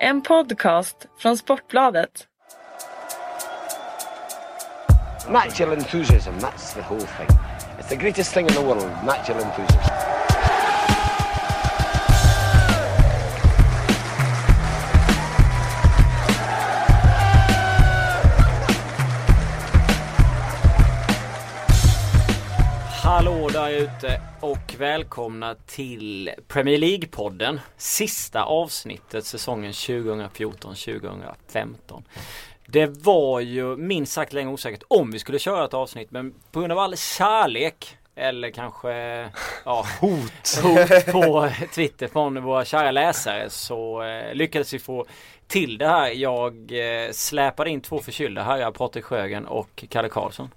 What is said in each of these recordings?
En podcast från Sportbladet. Natural enthusiasm, that's the whole thing. It's the greatest thing in the world, natural enthusiasm. Hallå där ute och välkomna till Premier League-podden. Sista avsnittet säsongen 2014-2015. Det var ju minst sagt länge osäkert om vi skulle köra ett avsnitt men på grund av all kärlek eller kanske ja, hot. hot på Twitter från våra kära läsare så eh, lyckades vi få till det här. Jag eh, släpade in två förkylda herrar, Patrik Sjögren och Kalle Karlsson.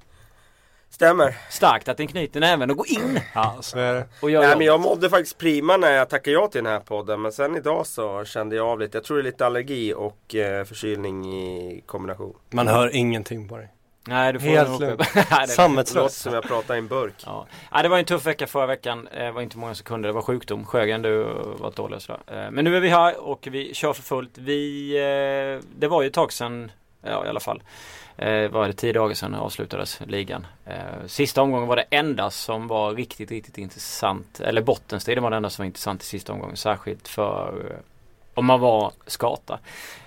Stämmer. Starkt att den knyter näven och går in. Ja, så är det. Och gör Nej, men jag mådde faktiskt prima när jag tackade ja till den här podden. Men sen idag så kände jag av lite. Jag tror det är lite allergi och eh, förkylning i kombination. Man hör ingenting på dig. Nej du får Helt lugnt. Det låter Sammetslös. som jag pratar i en burk. Ja. ja, det var en tuff vecka förra veckan. Eh, Det var inte många sekunder. Det var sjukdom. Sjögren, du var dålig och sådär. Eh, Men nu är vi här och vi kör för fullt. Vi, eh, det var ju ett tag sedan, ja i alla fall. Eh, var det tio dagar sedan avslutades ligan. Eh, Sista omgången var det enda som var riktigt, riktigt intressant. Eller bottenstriden var det enda som var intressant i sista omgången. Särskilt för eh, om man var skata.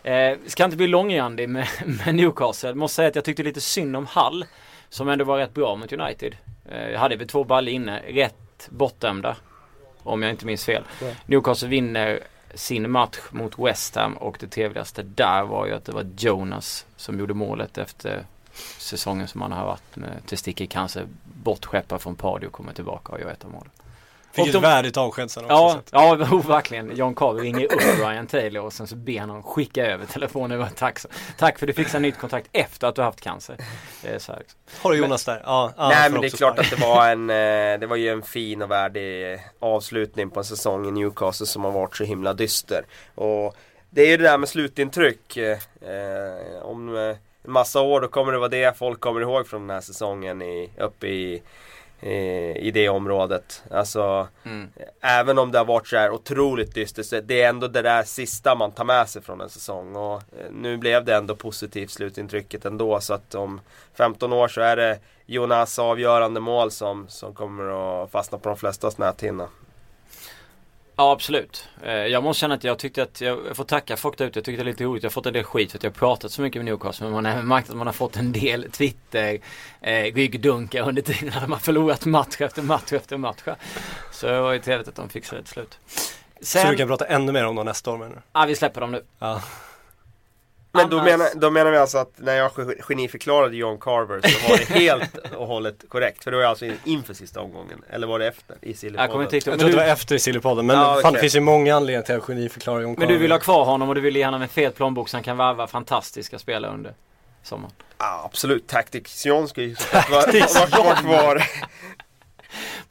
Eh, ska inte bli långrandig med, med Newcastle. Jag måste säga att jag tyckte lite synd om Hall. Som ändå var rätt bra mot United. Eh, jag hade väl två baller inne. Rätt bortdömda. Om jag inte minns fel. Newcastle vinner sin match mot West Ham och det trevligaste där var ju att det var Jonas som gjorde målet efter säsongen som han har varit med testikelcancer. Bortskeppad från Pardio och kommer tillbaka och gör ett av målen. Fick ett de- värdigt avsked sen också. Ja, ja oh, verkligen. John Carver ringer upp Ryan Taylor och sen så ber han honom skicka över telefonen. och Tack, tack för att du fixade nytt kontrakt efter att du haft cancer. Det är så här. liksom. Har du Jonas där? Ja, ja, Nej men det är klart att det var en, eh, det var ju en fin och värdig avslutning på en säsong i Newcastle som har varit så himla dyster. Och det är ju det där med slutintryck. Eh, eh, om eh, en massa år då kommer det vara det folk kommer ihåg från den här säsongen i, uppe i, i, i det området. Alltså Mm. Även om det har varit så här otroligt dystert så det är ändå det där sista man tar med sig från en säsong. Och eh, nu blev det ändå positivt slutintrycket ändå så att om 15 år så är det Jonas avgörande mål som, som kommer att fastna på de flestas näthinna. Ja absolut. Eh, Jag måste känna att jag tyckte att jag får tacka folk där ute. Jag tyckte det är lite roligt. Jag har fått en del skit för att jag har pratat så mycket med Newcastle. Men man har även märkt att man har fått en del Twitter eh, ryggdunkar under tiden när man förlorat match efter match efter match. Så det var ju trevligt att de fixade det till slut. Så du Sen, kan prata ännu mer om dem nästa år menar du? ja vi släpper dem nu. Ja. Men då menar, då menar vi alltså att när jag ge- geniförklarade John Carver så var det helt och hållet korrekt. För det var alltså inför sista omgången. Eller var det efter? I Jag kommer inte Sillypodden? riktigt Jag tror Men det var efter Sillypodden men Ja, fan okej. det finns ju många anledningar till att geniförklara John men du Carver. vill ha kvar honom och du vill ge honom en fet plånbok så han kan varva fantastiska spelare under sommaren. Ja, absolut. Tactics John ska ju vara kvar.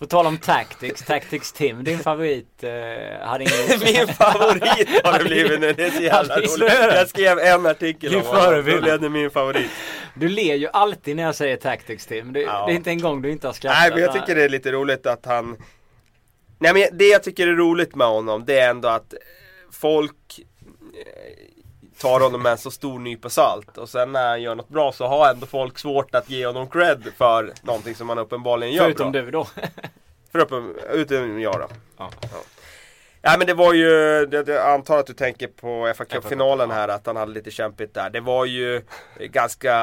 På tal om Tactics, Tactics Tim, din favorit, eh, hade ingen... Min favorit har det blivit nu, det är så jävla roligt. Jag skrev en artikel om honom, då blev det min favorit. Du ler ju alltid när jag säger Tactics Tim. Det, Ja. det är inte en gång du inte har skrattat. Nej men jag tycker det är lite roligt att han Nej men det jag tycker är roligt med honom det är ändå att folk tar honom med en så stor nypa salt och sen när han gör något bra så har ändå folk svårt att ge honom cred för någonting som han uppenbarligen gör Förutom bra. du då. För uppen, utom jag då. Ja. Nej men det var ju, jag antar att du tänker på fa Cup-finalen här att han hade lite kämpigt där. Det var ju ganska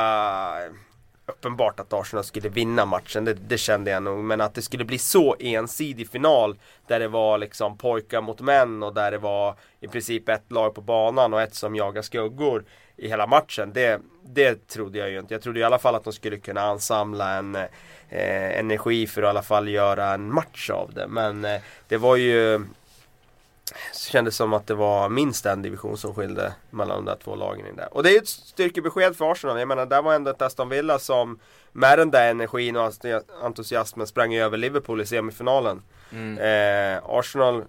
uppenbart att Arsenal skulle vinna matchen, det, det kände jag nog. Men att det skulle bli så ensidig final där det var liksom pojkar mot män och där det var i princip ett lag på banan och ett som jagar skuggor i hela matchen. Det, det trodde jag ju inte. Jag trodde i alla fall att de skulle kunna ansamla en eh, energi för att i alla fall göra en match av det. Men eh, det var ju det kändes som att det var minst en division som skilde mellan de där två lagen där. Och det är ju ett styrkebesked för Arsenal. Jag menar, där var ändå ett Aston Villa som med den där energin och entusiasmen sprang över Liverpool i semifinalen. Mm. Eh, Arsenal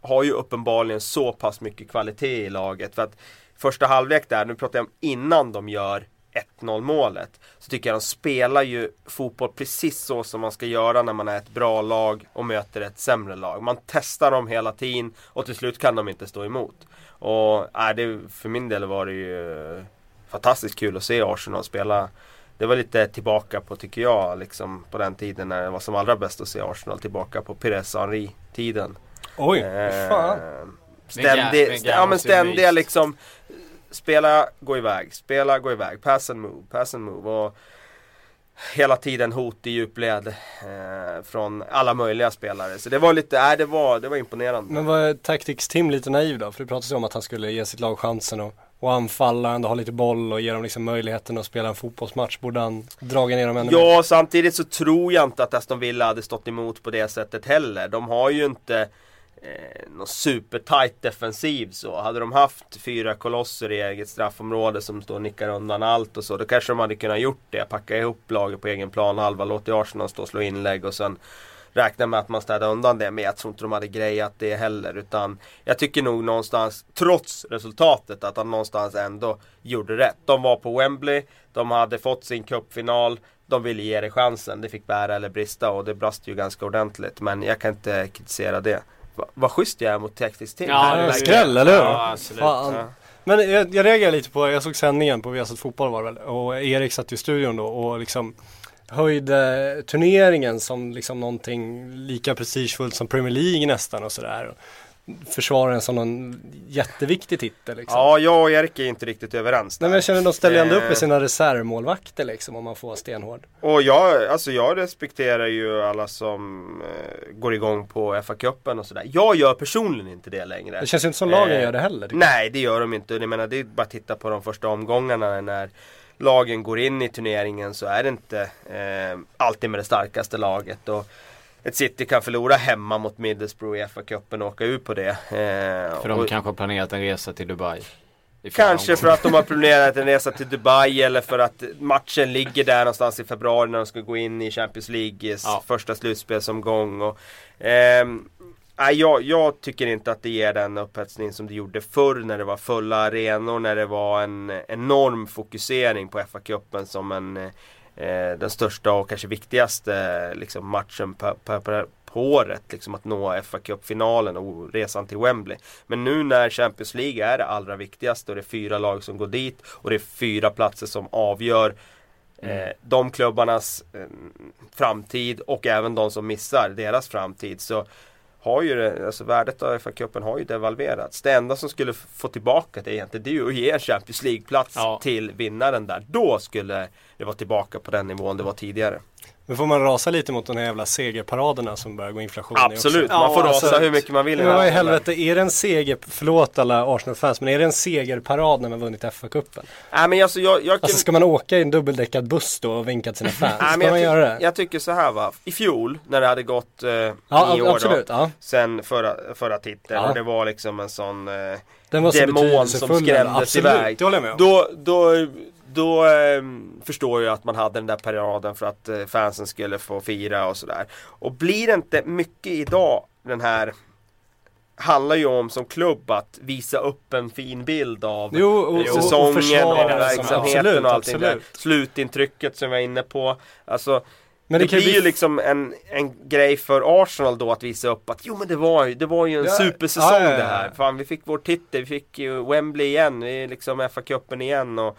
har ju uppenbarligen så pass mycket kvalitet i laget. För att första halvlek där, nu pratar jag om innan de gör 1-0 målet. Så tycker jag de spelar ju fotboll precis så som man ska göra när man är ett bra lag och möter ett sämre lag. Man testar dem hela tiden och till slut kan de inte stå emot. Och äh, det, för min del var det ju fantastiskt kul att se Arsenal spela det var lite tillbaka på, tycker jag, liksom på den tiden när det var som allra bäst att se Arsenal tillbaka på Pires Henri-tiden. Oj, Eh, fan. Ständig, Med st- ja men ständiga liksom Spela, gå iväg, spela, gå iväg, pass and move, pass and move och Hela tiden hot i djupled eh, från alla möjliga spelare. Så det var lite, nej det var, det var imponerande. Men var Tactics Tim lite naiv då? För det pratades ju om att han skulle ge sitt lag chansen och, och anfalla, ändå ha lite boll och ge dem liksom möjligheten att spela en fotbollsmatch. Borde han draga ner dem ännu mer? Ja, samtidigt så tror jag inte att Aston Villa hade stått emot på det sättet heller. De har ju inte eh, någon supertight defensiv så. Hade de haft fyra kolosser i eget straffområde som står och nickar undan allt och så. Då kanske de hade kunnat gjort det. Packa ihop laget på egen plan halva, låtit Arsenal stå och slå inlägg och sen räkna med att man städar undan det. Men jag tror inte de hade grejat det heller. Utan jag tycker nog någonstans, trots resultatet, att han någonstans ändå gjorde rätt. De var på Wembley, de hade fått sin cupfinal. De ville ge det chansen. Det fick bära eller brista och det brast ju ganska ordentligt. Men jag kan inte kritisera det. Va, vad schysst jag är mot Tactics Team. Ja, det är skräll, eller hur? Ja, absolut. Fan. Ja. Men jag, jag reagerar lite på, jag såg sändningen på Viasat Fotboll var det väl och Erik satt i studion då och liksom höjde turneringen som liksom någonting lika prestigefullt som Premier League nästan och sådär. Försvarar den som någon jätteviktig titel liksom. Ja, jag och Erik är inte riktigt överens Nej där. men jag känner de ställer ändå upp Eh. med sina reservmålvakter liksom om man får vara stenhård. Och jag, alltså jag respekterar ju alla som eh, går igång på FA-cupen och sådär. Jag gör personligen inte det längre. Det känns ju inte som lagen Eh, gör det heller. Nej, det gör de inte. Jag menar, det är bara att titta på de första omgångarna när lagen går in i turneringen så är det inte eh, alltid med det starkaste laget. Och ett City kan förlora hemma mot Middlesbrough i FA-cupen och åka ut på det. Eh, För de och- kanske har planerat en resa till Dubai. Kanske för att de har planerat en resa till Dubai eller för att matchen ligger där någonstans i februari när de ska gå in i Champions Leagues Ja. första slutspelsomgång. Och, nej, jag, jag tycker inte att det ger den upphetsning som det gjorde förr när det var fulla arenor, när det var en enorm fokusering på FA-cupen som en, eh, den största och kanske viktigaste liksom, matchen på, på, på, året. Liksom att nå FA-cupfinalen och resan till Wembley. Men nu när Champions League är det allra viktigaste och det är fyra lag som går dit och det är fyra platser som avgör eh, de klubbarnas eh, framtid och även de som missar deras framtid. Så har ju det, alltså värdet av FA-cupen har ju devalverats. Det enda som skulle få tillbaka det egentligen det är ju att ge en Champions League-plats Ja. till vinnaren där. Då skulle det vara tillbaka på den nivån det var tidigare. Men får man rasa lite mot de här jävla segerparaderna som börjar gå inflation i Absolut, också? man får Ja, rasa alltså, hur mycket man vill. i Men vad i helvete, är det en seger, förlåt alla Arsenal-fans, men är det en segerparad när man vunnit FA-cupen? Men alltså jag, jag kan... Alltså ska man åka i en dubbeldäckad buss då och vinka till sina fans? Nej, Ska man göra det? jag tycker så här va. I fjol när det hade gått eh, Ja, nio år absolut. då, Ja. sen förra, förra titeln Ja. och det var liksom en sån eh, Den var så demon som skrämdes absolut, iväg. det håller jag med om. Då, då, då eh, förstår jag att man hade den där paraden för att eh, fansen skulle få fira och sådär. Och blir det inte mycket idag den här Handlar ju om som klubb att visa upp en fin bild av Jo, och, och, och säsongen och det som- verksamheten absolut, och allting där. absolut. Slutintrycket som jag är inne på. Alltså Men det, det blir bli ju liksom en, en grej för Arsenal då att visa upp att jo men det var ju, det var ju en Ja, supersäsong ja, ja, ja. det här. Fan vi fick vår titel, vi fick ju Wembley igen, vi är liksom FA-cupen igen och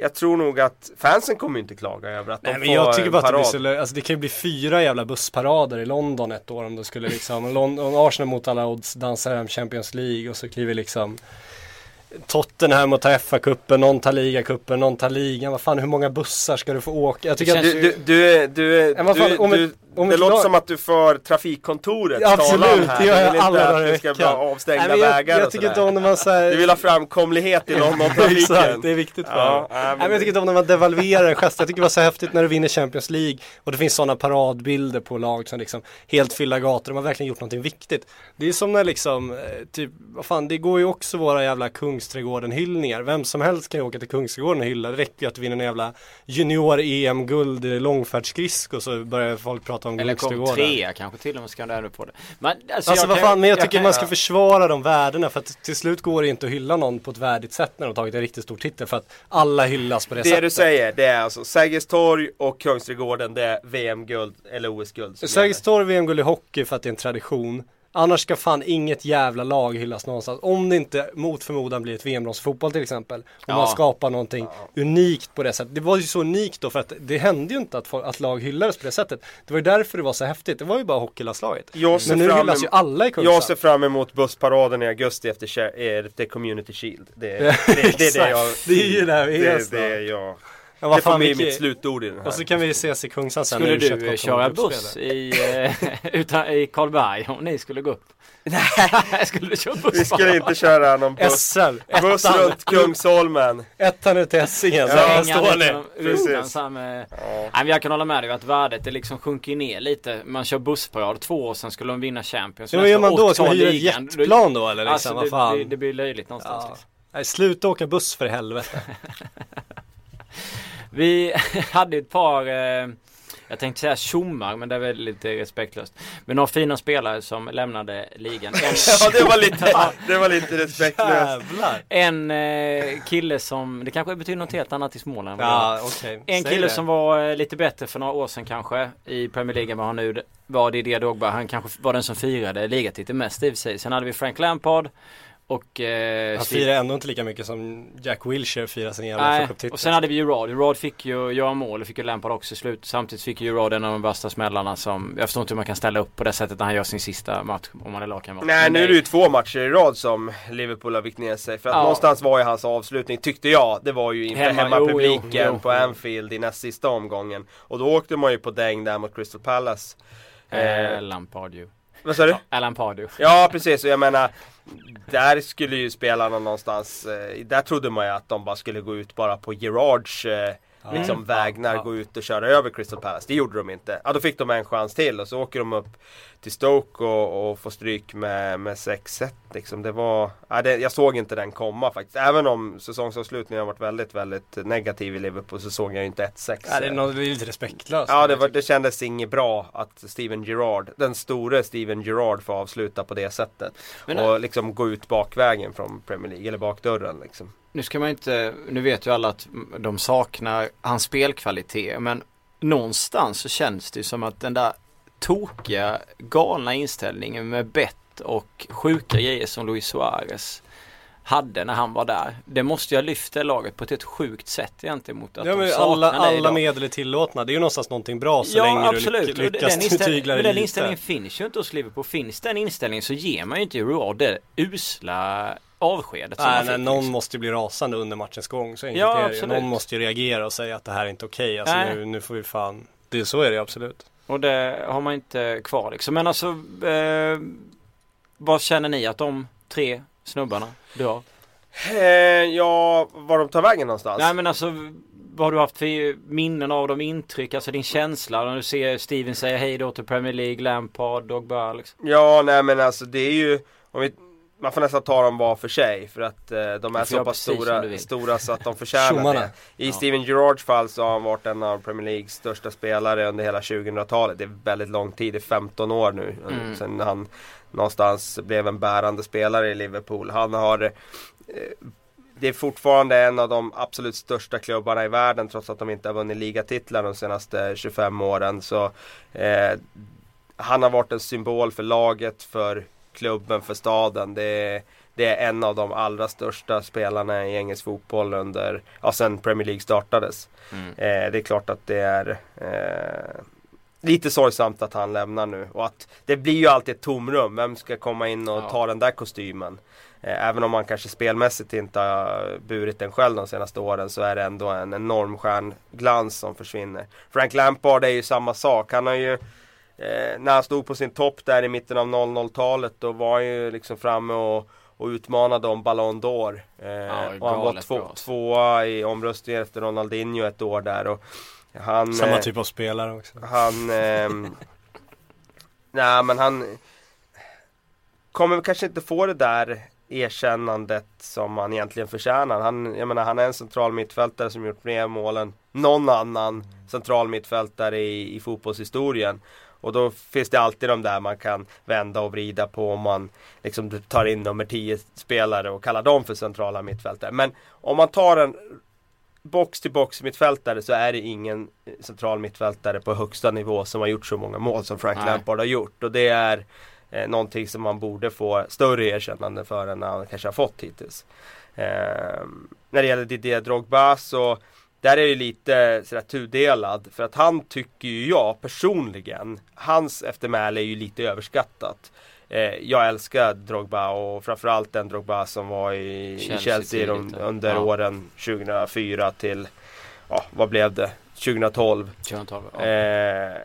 jag tror nog att fansen kommer inte klaga över att Nej de men får jag tycker bara att det blir så lö- alltså det kan ju bli fyra jävla bussparader i London ett år om det skulle liksom, London, Arsenal mot alla odds dansar hem Champions League och så kliver liksom Tottenham och tar FA-cupen, någon tar ligacupen, någon tar ligan. Vad fan, hur många bussar ska du få åka? Jag tycker att Du, du, du, du, du, du ett- om det låter som att du för trafikkontoret Absolut, talan här. det gör jag alla dagar i veckan. avstängda Nej, jag, vägar jag tycker inte om när man säger Du vill ha framkomlighet i Exakt, London-trafiken. det är viktigt för Ja, nej, men Nej, men jag tycker inte om när man devalverar en gest. Jag tycker det var så häftigt när du vinner Champions League och det finns sådana paradbilder på lag som liksom helt fyller gator. De har verkligen gjort någonting viktigt. Det är som när liksom, eh, typ, vad fan, det går ju också våra jävla Kungsträdgården-hyllningar. Vem som helst kan ju åka till Kungsträdgården och hylla. Det räcker ju att du vinner en jävla junior-EM-guld i långfärdsskridsko så börjar folk prata prata om Eller kom trea kanske till och med ska du ändå på det. Men alltså, Alltså jag vad kan- fan, men jag tycker kan- man ska försvara de värdena för att till slut går det inte att hylla någon på ett värdigt sätt när de tagit en riktigt stor titel för att alla hyllas på det, Det sättet. du säger, det är alltså Sergels torg och Kungsträdgården, det är VM-guld eller OS-guld. Sergels torg VM-guld i hockey för att det är en tradition. Annars ska fan inget jävla lag hyllas någonstans. Om det inte mot förmodan blir ett VM-brons fotboll till exempel. Om Ja. man skapar någonting unikt på det sättet. Det var ju så unikt då för att det hände ju inte att, folk- att lag hyllades på det sättet. Det var ju därför det var så häftigt. Det var ju bara hockeylandslaget. Men nu hyllas ju alla i Kungsan. Jag ser fram emot bussparaden i augusti efter, Cher- efter Community Shield. Det, det, det, det är det jag... Det är ju där vi är det, det jag. Ja, vad Det får fan, bli vilket- mitt slutord i den här. Och så kan vi ses i Kungsan sen. Skulle när U21 du eh, köra buss i, eh, utan, i Karlberg om ni skulle gå upp? Nej! skulle du köra buss Vi skulle inte köra någon buss, SL, buss ettan, runt Kungsholmen. ettan ut till Essingen. Så Ja, står ni. Precis. utan samma- Nej, men jag kan hålla med dig att värdet det liksom sjunker ner lite. Man kör bussparad två år sen skulle de vinna Champions. Så vad gör man då? Ska man hyra ett jetplan då eller liksom? Alltså, vad det, fan? det, det blir löjligt någonstans. Ja. Liksom. Nej, sluta åka buss för helvete. Vi hade ett par, eh, jag tänkte säga tjommar men det är väl lite respektlöst. Men några fina spelare som lämnade ligan. En, Ja, det var lite, det var lite respektlöst. Jävlar. en eh, kille som, det kanske betyder något helt annat i Småland. Ja, okej. En Säg kille det. som var eh, lite bättre för några år sedan kanske i Premier League vad han nu var Didier Drogba. Han kanske var den som firade ligatiteln mest i sig. Sen hade vi Frank Lampard och eh, Han firar ändå inte lika mycket som Jack Wilshere firar sin jävla Nej, och sen hade vi ju Rod. Rod fick ju göra mål och fick ju Lampard också i slut. Samtidigt fick ju Rod en av de värsta smällarna som Jag förstår inte hur man kan ställa upp på det sättet när han gör sin sista match om man är lagkamrat. Nej, Men nu är det ju två matcher i rad som Liverpool har vikt ner sig. För att Ja. någonstans var ju hans avslutning, tyckte jag, det var ju inför Hemma, hemmapubliken jo, jo, jo. på Anfield i näst sista omgången. Och då åkte man ju på däng där mot Crystal Palace. Eh, Eh, Lampard ju. Vad sa du? Alan Pardew. Ja precis, och jag menar Där skulle ju spelarna någonstans eh, Där trodde man ju att de bara skulle gå ut bara på Gerards eh, liksom Mm. vägnar, Ja. gå ut och köra över Crystal Palace. Det gjorde de inte. Ja då fick de en chans till och så åker de upp till Stoke och, och får stryk med, med 6-1 liksom. Det var, ja, det, jag såg inte den komma faktiskt. Även om säsongsavslutningen har varit väldigt, väldigt negativ i Liverpool så såg jag ju inte 1-6. Ja, det är, något, det är lite respektlöst. Ja, det, var, det kändes inget bra att Steven Gerrard, den store Steven Gerrard får avsluta på det sättet. Men- och liksom gå ut bakvägen från Premier League, eller bakdörren liksom. Nu ska man inte, nu vet ju alla att de saknar hans spelkvalitet men någonstans så känns det som att den där tokiga galna inställningen med bett och sjuka grejer som Luis Suarez hade när han var där. Det måste ju ha lyft det laget på ett helt sjukt sätt egentligen mot att Ja, de alla, alla medel är tillåtna. Det är ju någonstans någonting bra så ja, länge absolut. du lyckas den, inställ- tygla men det den lite. inställningen finns ju inte hos Liverpool. Finns den inställningen så ger man ju inte Gerard det usla avskedet Nej, nej, fick, någon liksom. måste ju bli rasande under matchens gång. Så enkelt Ja, är det. Någon måste ju reagera och säga att det här är inte okej. Alltså Nej. nu, nu får vi fan. Det, så är det absolut. Och det har man inte kvar liksom. Men alltså eh, Vad känner ni att de tre snubbarna drar? Eh, ja, var de tar vägen någonstans? Nej men alltså Vad har du haft för minnen av dem, intryck, alltså din känsla när du ser Steven säga hej då till Premier League, Lampard, Dogba liksom. Ja, nej men alltså det är ju, om vi, man får nästan ta dem var för sig för att eh, de är så pass stora, stora så att de förtjänar det. I Ja. Steven Gerrards fall så har han varit en av Premier Leagues största spelare under hela 2000-talet. Det är väldigt lång tid, det är 15 år nu. Mm. Sen han någonstans blev en bärande spelare i Liverpool. Han har eh, det är fortfarande en av de absolut största klubbarna i världen trots att de inte har vunnit ligatitlar de senaste 25 åren. Så eh, Han har varit en symbol för laget, för klubben, för staden. Det är, det är en av de allra största spelarna i engelsk fotboll under, ja sen Premier League startades. Mm. Eh, det är klart att det är eh, lite sorgsamt att han lämnar nu. Och att det blir ju alltid ett tomrum. Vem ska komma in och Ja. ta den där kostymen? Eh, även om man kanske spelmässigt inte har burit den själv de senaste åren så är det ändå en enorm stjärnglans som försvinner. Frank Lampard är ju samma sak. Han har ju eh, när han stod på sin topp där i mitten av 00-talet då var han ju liksom framme och, och utmanade om Ballon d'Or. Eh, och han var två, bra. tvåa i omröstningen efter Ronaldinho ett år där. Och han, Samma eh, typ av spelare också. han... ehm, nej men han kommer kanske inte få det där erkännandet som han egentligen förtjänar. Han, jag menar, han är en central mittfältare som gjort mer mål än någon annan central mittfältare i, i fotbollshistorien. Och då finns det alltid de där man kan vända och vrida på om man liksom tar in nummer 10 spelare och kallar dem för centrala mittfältare. Men om man tar en box till box mittfältare så är det ingen central mittfältare på högsta nivå som har gjort så många mål som Frank Nej. Lampard har gjort. Och det är eh, någonting som man borde få större erkännande för än han kanske har fått hittills. Eh, när det gäller Didier Drogba så där är det lite sådär tudelad för att han tycker ju jag personligen Hans eftermäle är ju lite överskattat eh, Jag älskar Drogba och framförallt den Drogba som var i Chelsea, i Chelsea de, under Ja. åren 2004 till Ja vad blev det? 2012 2012, ja. Eh,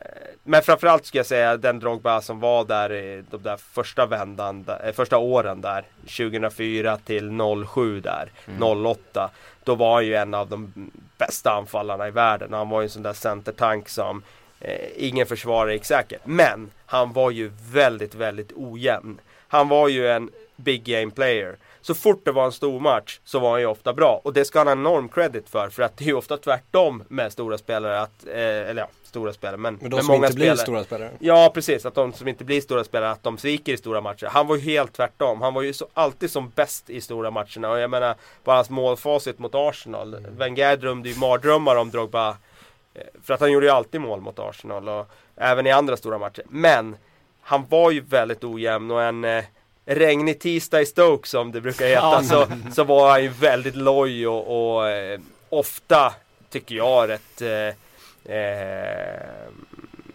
men framförallt ska jag säga den Drogba som var där i de där första vändan, eh, första åren där 2004 till 07 där, 08 Då var han ju en av de bästa anfallarna i världen. Han var ju en sån där centertank som eh, ingen försvarare gick säker. Men han var ju väldigt, väldigt ojämn. Han var ju en big game player så fort det var en stor match så var han ju ofta bra och det ska han ha enorm credit för för att det är ju ofta tvärtom med stora spelare att, eh, eller ja, stora spelare men, Men de med som många inte blir stora spelare. Ja precis, att de som inte blir stora spelare att de sviker i stora matcher. Han var ju helt tvärtom. Han var ju så, alltid som bäst i stora matcherna och jag menar bara hans målfacit mot Arsenal. Wenger drömde ju mardrömmar om Drogba eh, för att han gjorde ju alltid mål mot Arsenal och även i andra stora matcher. Men han var ju väldigt ojämn och en eh, regnig tisdag i Stoke som det brukar heta så, så var han ju väldigt loj och, och eh, ofta tycker jag rätt eh, eh,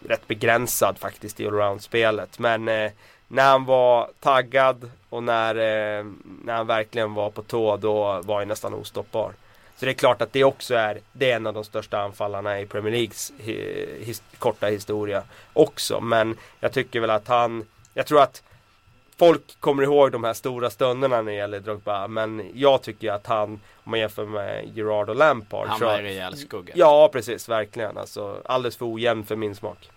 rätt begränsad faktiskt i allround-spelet. Men eh, när han var taggad och när, eh, när han verkligen var på tå då var han nästan ostoppbar. Så det är klart att det också är, det är en av de största anfallarna i Premier Leagues hi, his, korta historia också. Men jag tycker väl att han, jag tror att folk kommer ihåg de här stora stunderna när det gäller Drogba. Men jag tycker att han, om man jämför med Gerard och Lampard. Han var en rejäl skugga. Ja precis, verkligen. Alltså, alldeles för ojämn för min smak.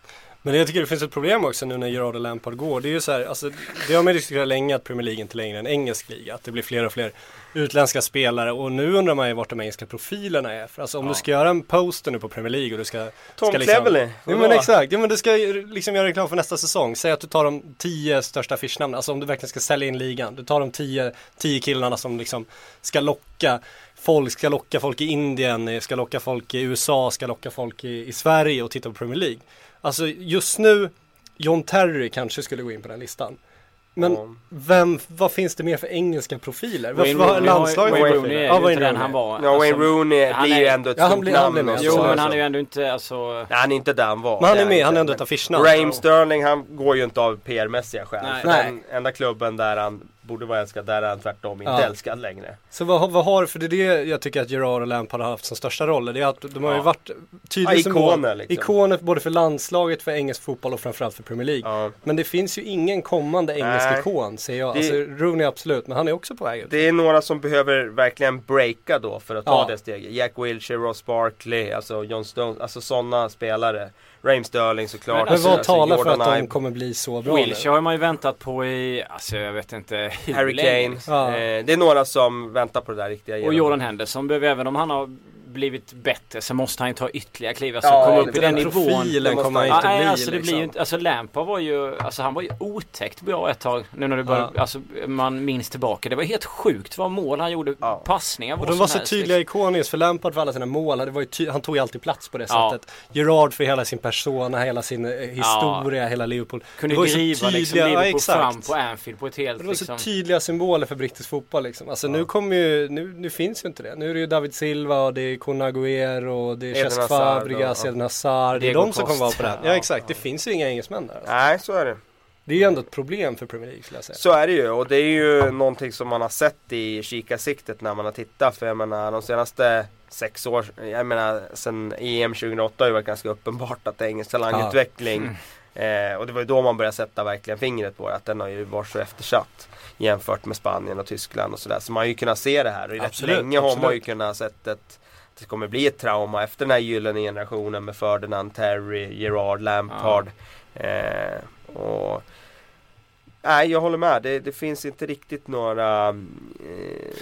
Men jag tycker det finns ett problem också nu när Gerard och Lampard går. Det är ju så här, alltså, det har man diskuterat länge att Premier League inte längre är en engelsk liga. Att det blir fler och fler utländska spelare och nu undrar man ju vart de engelska profilerna är. För alltså om du ska göra en poster nu på Premier League och du ska... Tom ska liksom, Cleverley, Ja men exakt, ja men du ska ju liksom göra reklam för nästa säsong. Säg att du tar de tio största affischnamnen, alltså om du verkligen ska sälja in ligan. Du tar de tio, tio killarna som liksom ska locka folk, ska locka folk i Indien, ska locka folk i USA, ska locka folk i, i Sverige och titta på Premier League. Alltså just nu, John Terry kanske skulle gå in på den listan. Men Ja. vem, vad finns det mer för engelska profiler? Wayne Varför har- landslaget Wayne Rooney är Ja, ju inte den han var. Ja, Wayne Alltså, Rooney han blir ju ändå ett Ja, han stort blir- han namn. blir med. och Jo men alltså. han är ju ändå inte alltså Nej, han är inte där han var. Men han är med, han är inte. ändå ett affischnamn. Raheem Sterling, han går ju inte av PR-mässiga skäl. Nej. Den enda klubben där han borde vara älskad, där är han tvärtom inte Ja. älskad längre. Så vad, vad har, för det är det jag tycker att Gerard och Lampard har haft som största roller. Det är att de har ju Ja. varit tydliga Ja, ikoner, liksom. Ikoner både för landslaget, för engelsk fotboll och framförallt för Premier League. Ja. Men det finns ju ingen kommande engelsk Nej. ikon ser jag. Det- Alltså Rooney absolut, men han är också på väg ut. Det är några som behöver verkligen breaka då för att ta det steget. Jack Wilshere, Ross Barkley, alltså John Stones, alltså sådana spelare. Raheem Sterling såklart. Men alltså, vad talar för att de kommer bli så bra Wilshere nu? har man ju väntat på i, alltså jag vet inte Harry. Kane. Ja. Eh, det är några som väntar på det där riktiga Och Jordan Henderson behöver, även om han har blivit bättre så måste han ju ta ytterligare kliv. Alltså Ja, komma det- upp i Den den nivån. profilen kommer han inte Ja, nej, bli alltså det liksom. blir ju inte, alltså Lampard var ju, alltså han var ju otäckt bra ett tag. Nu när du börjar, Ja. alltså man minns tillbaka. Det var helt sjukt vad mål han gjorde, Ja. passningar, Och de var så helst, tydliga liksom. ikoniskt för Lampard för alla sina mål. Det var ju ty- han tog ju alltid plats på det Ja. sättet. Gerard för hela sin persona, hela sin eh, historia, hela Liverpool. Kunde Det var ju så driva liksom tydliga- ja, Liverpool fram på Anfield på ett helt Det var liksom. så tydliga symboler för brittisk fotboll liksom. Alltså nu kommer ju, nu, nu finns ju inte det. Nu är det ju David Silva och det är Kun Agüero och det är Cesc Fabregas, Eden Hazard. Det är de som kommer vara på den. Ja exakt, det finns ju inga engelsmän där. Alltså. Nej, så är det. Det är ju ändå ett problem för Premier League skulle jag säga. Så är det ju och det är ju någonting som man har sett i kikarsiktet när man har tittat. För jag menar de senaste sex år, jag menar sen EM 2008 har det varit ganska uppenbart att det är engelsk talangutveckling. Eh, och det var ju då man började sätta verkligen fingret på det, att den har ju varit så eftersatt. Jämfört med Spanien och Tyskland och sådär. Så man har ju kunnat se det här och rätt Absolut, länge har man ju kunnat sett ett det kommer bli ett trauma efter den här gyllene generationen med Ferdinand, Terry, Gerard, Lampard. Eh, och Nej, jag håller med. Det, det finns inte riktigt några eh,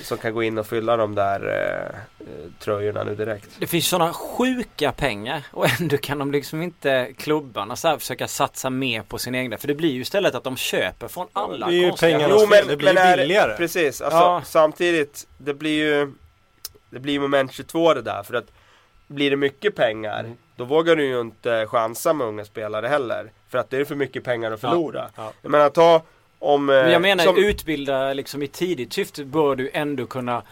som kan gå in och fylla de där, eh, tröjorna nu direkt. Det finns sådana sjuka pengar och ändå kan de liksom inte klubbarna så här försöka satsa mer på sin egna. För det blir ju istället att de köper från alla Det är ju konstiga pengarna klubbar. Jo, men- det blir är- billigare. Precis, alltså Ja. samtidigt det blir ju Det blir moment 22 det där för att Blir det mycket pengar Mm. Då vågar du ju inte chansa med unga spelare heller För att det är för mycket pengar att förlora Ja. Jag menar ta om eh, Men jag menar som, utbilda liksom i tidigt syfte bör du ändå kunna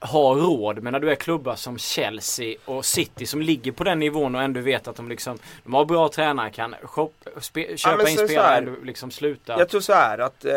ha råd men när du är klubbar som Chelsea och City som ligger på den nivån och ändå vet att de liksom De har bra tränare, kan shop, spe, köpa men in spelare ändå liksom sluta. Jag tror så här att eh,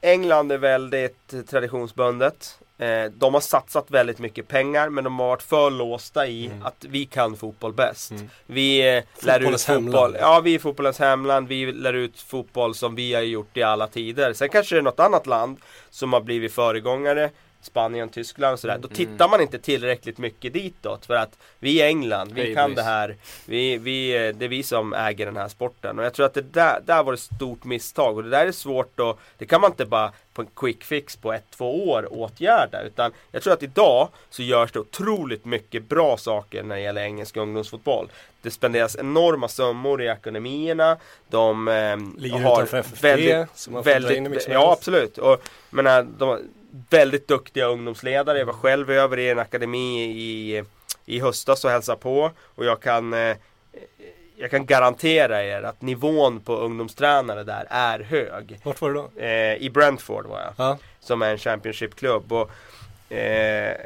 England är väldigt traditionsbundet eh, De har satsat väldigt mycket pengar men de har varit för låsta i att vi kan fotboll bäst. Mm. Vi eh, lär ut fotboll, hemland. ja vi är fotbollens hemland, vi lär ut fotboll som vi har gjort i alla tider. Sen kanske det är något annat land som har blivit föregångare Spanien, Tyskland och sådär. Då tittar man inte tillräckligt mycket ditåt för att vi är England, vi Hej, kan boys. det här. Vi, vi, eh, Det är vi som äger den här sporten. Och jag tror att det där, där var ett stort misstag. Och det där är svårt att Det kan man inte bara på en quick fix på ett, två år åtgärda. Utan Jag tror att idag så görs det otroligt mycket bra saker när det gäller engelsk ungdomsfotboll. Det spenderas enorma summor i akademierna De eh, Ligger har utanför FFP, som man in som Ja absolut. Och menar, de väldigt duktiga ungdomsledare Jag var själv över i en akademi i, i höstas och hälsade på och jag kan eh, jag kan garantera er att nivån på ungdomstränare där är hög. Vart var du då? Eh, I Brentford var jag. Ja. Som är en Championship-klubb. Och, eh,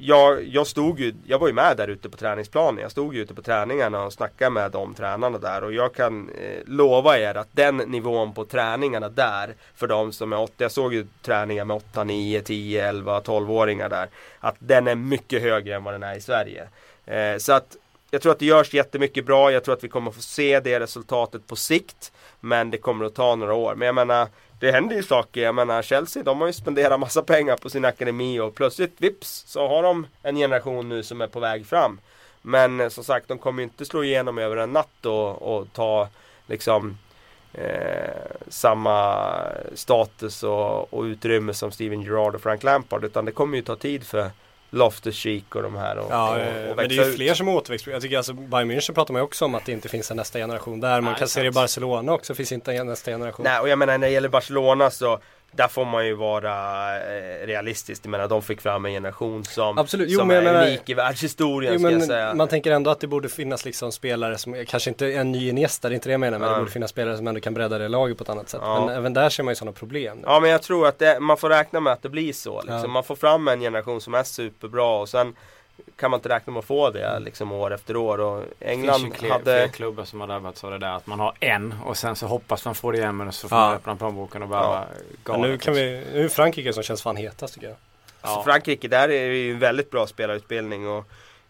jag, jag stod ju, jag var ju med där ute på träningsplanen. Jag stod ju ute på träningarna och snackade med de tränarna där. Och jag kan eh, lova er att den nivån på träningarna där, för de som är 8, jag såg ju träningar med 8, 9, 10, 11, 12-åringar där. Att den är mycket högre än vad den är i Sverige. Eh, så att jag tror att det görs jättemycket bra. Jag tror att vi kommer få se det resultatet på sikt. Men det kommer att ta några år. Men jag menar, det händer ju saker. Jag menar Chelsea, de har ju spenderat massa pengar på sin akademi och plötsligt vips så har de en generation nu som är på väg fram. Men eh, som sagt, de kommer ju inte slå igenom över en natt och, och ta liksom eh, samma status och, och utrymme som Steven Gerrard och Frank Lampard. Utan det kommer ju ta tid för Loftus-Cheek och de här och, Ja, och, och men det är ju ut. fler som är återväxt. Jag tycker alltså Bayern München pratar man ju också om att det inte finns en nästa generation där. Man Nej, kan se det i. Barcelona också, finns inte en nästa generation. Nej, och jag menar när det gäller Barcelona så där får man ju vara eh, realistisk. Jag menar de fick fram en generation som, Absolut. Jo, som men jag är menar- unik i världshistorien Jo, ska jag men säga. man tänker ändå att det borde finnas liksom spelare som, kanske inte en ny Iniesta, det är inte det jag menar, men Ja. det borde finnas spelare som ändå kan bredda det laget på ett annat sätt. Ja. Men även där ser man ju sådana problem. nu. Ja men jag tror att det, man får räkna med att det blir så. Liksom. Ja. Man får fram en generation som är superbra och sen kan man inte räkna med att få det liksom år efter år. Och Det finns England ju fler, hade... fler klubbar som har drabbats av det där att man har en och sen så hoppas man få det igen men så får Ja. man öppna plånboken och bara Ja. nu kan vi, nu är Frankrike som känns fan hetast tycker jag. Ja. Frankrike, där är det ju en väldigt bra spelarutbildning. Och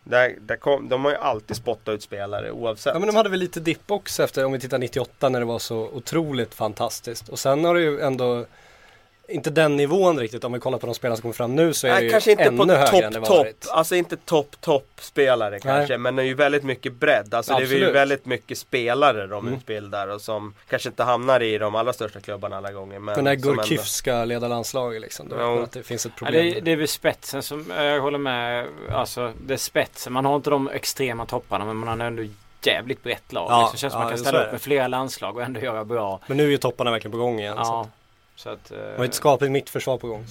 där, där kom, de har ju alltid spottat ut spelare oavsett. Ja men de hade väl lite dipp också efter, om vi tittar 98 när det var så otroligt fantastiskt. Och sen har det ju ändå inte den nivån riktigt. Om vi kollar på de spelare som kommer fram nu så är det Nej, ju kanske inte ännu på högre än det varit. Alltså inte topp, topp spelare kanske. Men det är ju väldigt mycket bredd. Alltså det är ju Absolut. väldigt mycket spelare de Mm. utbildar. Och som kanske inte hamnar i de allra största klubbarna alla gånger. Men Men när som ändå- Gurkif ska leda landslaget liksom, då man att det finns ett Ja, problem. det, är, det är väl spetsen som, jag håller med, alltså det är spetsen. Man har inte de extrema topparna men man har ändå jävligt brett lag. Ja, liksom. Det känns som ja, man kan ställa upp det. med flera landslag och ändå göra bra. Men nu är ju topparna verkligen på gång igen. Så. Ja. Så att, eh, Och ett skapligt mittförsvar på gång.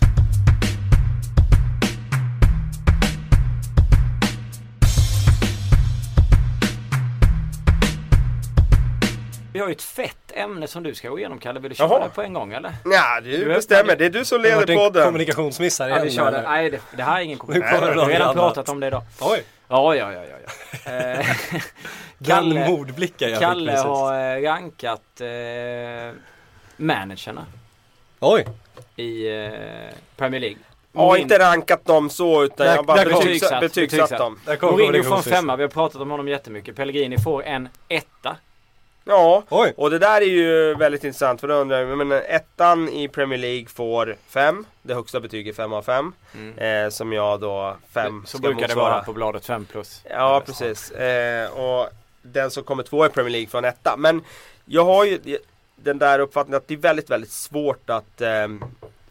vi har ju ett fett ämne som du ska gå igenom Kalle. Vill du köra Jaha. det på en gång eller? Ja, du Du bestämmer. Det är du som Det har leder varit en podden. kommunikationsmiss här Ja, igen. vi kör det. men- Nej, det, det här är ingen Nu kommer kommunikation. det Vi har redan pratat om det idag. Oj, Ja, ja, ja, ja. ja. Eh, den Kalle, mordblicken jag Kalle fick precis. har eh, rankat eh, managerna Oj, i eh, Premier League. Jag har inte rankat dem så utan Där- jag har bara betygsatt, betygsatt, betygsatt dem. Mourinho får en femma. Vi har pratat om honom jättemycket. Pellegrini får en etta. Ja, Oj, och det där är ju väldigt intressant för då undrar jag, men ettan i Premier League får fem. Det högsta betyget fem av fem. Eh, som jag då fem Så ska brukar det motsvara. vara på bladet 5 plus. Ja, precis. Eh, och den som kommer två i Premier League får en etta. Men jag har ju den där uppfattningen att det är väldigt, väldigt svårt att eh,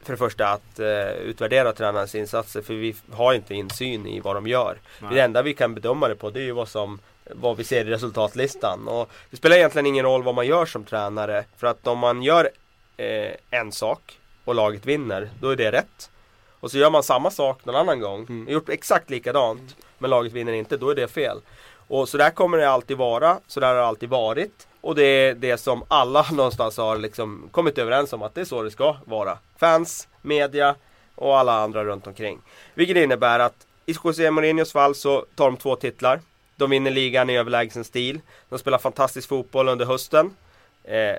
för det första att eh, utvärdera tränarens insatser för vi har inte insyn i vad de gör. Nej. Det enda vi kan bedöma det på det är ju vad som vad vi ser i resultatlistan. Och det spelar egentligen ingen roll vad man gör som tränare. För att om man gör eh, en sak och laget vinner, då är det rätt. Och så gör man samma sak någon annan gång, Mm. gjort exakt likadant, men laget vinner inte, då är det fel. Och så där kommer det alltid vara, så där har det alltid varit. Och det är det som alla någonstans har liksom kommit överens om att det är så det ska vara. Fans, media och alla andra runt omkring. Vilket innebär att i José Mourinhos fall så tar de två titlar. De vinner ligan i överlägsen stil. De spelar fantastisk fotboll under hösten. Eh,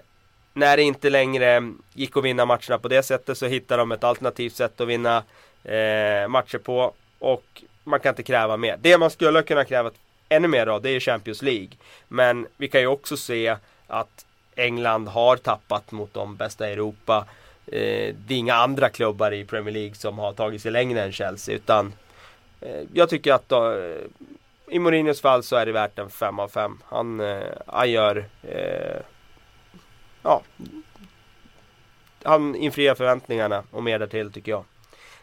när det inte längre gick att vinna matcherna på det sättet så hittar de ett alternativt sätt att vinna eh, matcher på. Och man kan inte kräva mer. Det man skulle kunna kräva ännu mer av det är Champions League. Men vi kan ju också se att England har tappat mot de bästa i Europa. Eh, det är inga andra klubbar i Premier League som har tagit sig längre än Chelsea. Utan eh, jag tycker att eh, i Mourinhos fall så är det värt en 5 av 5. Han, eh, han gör eh, Ja Han infriar förväntningarna och mer därtill tycker jag.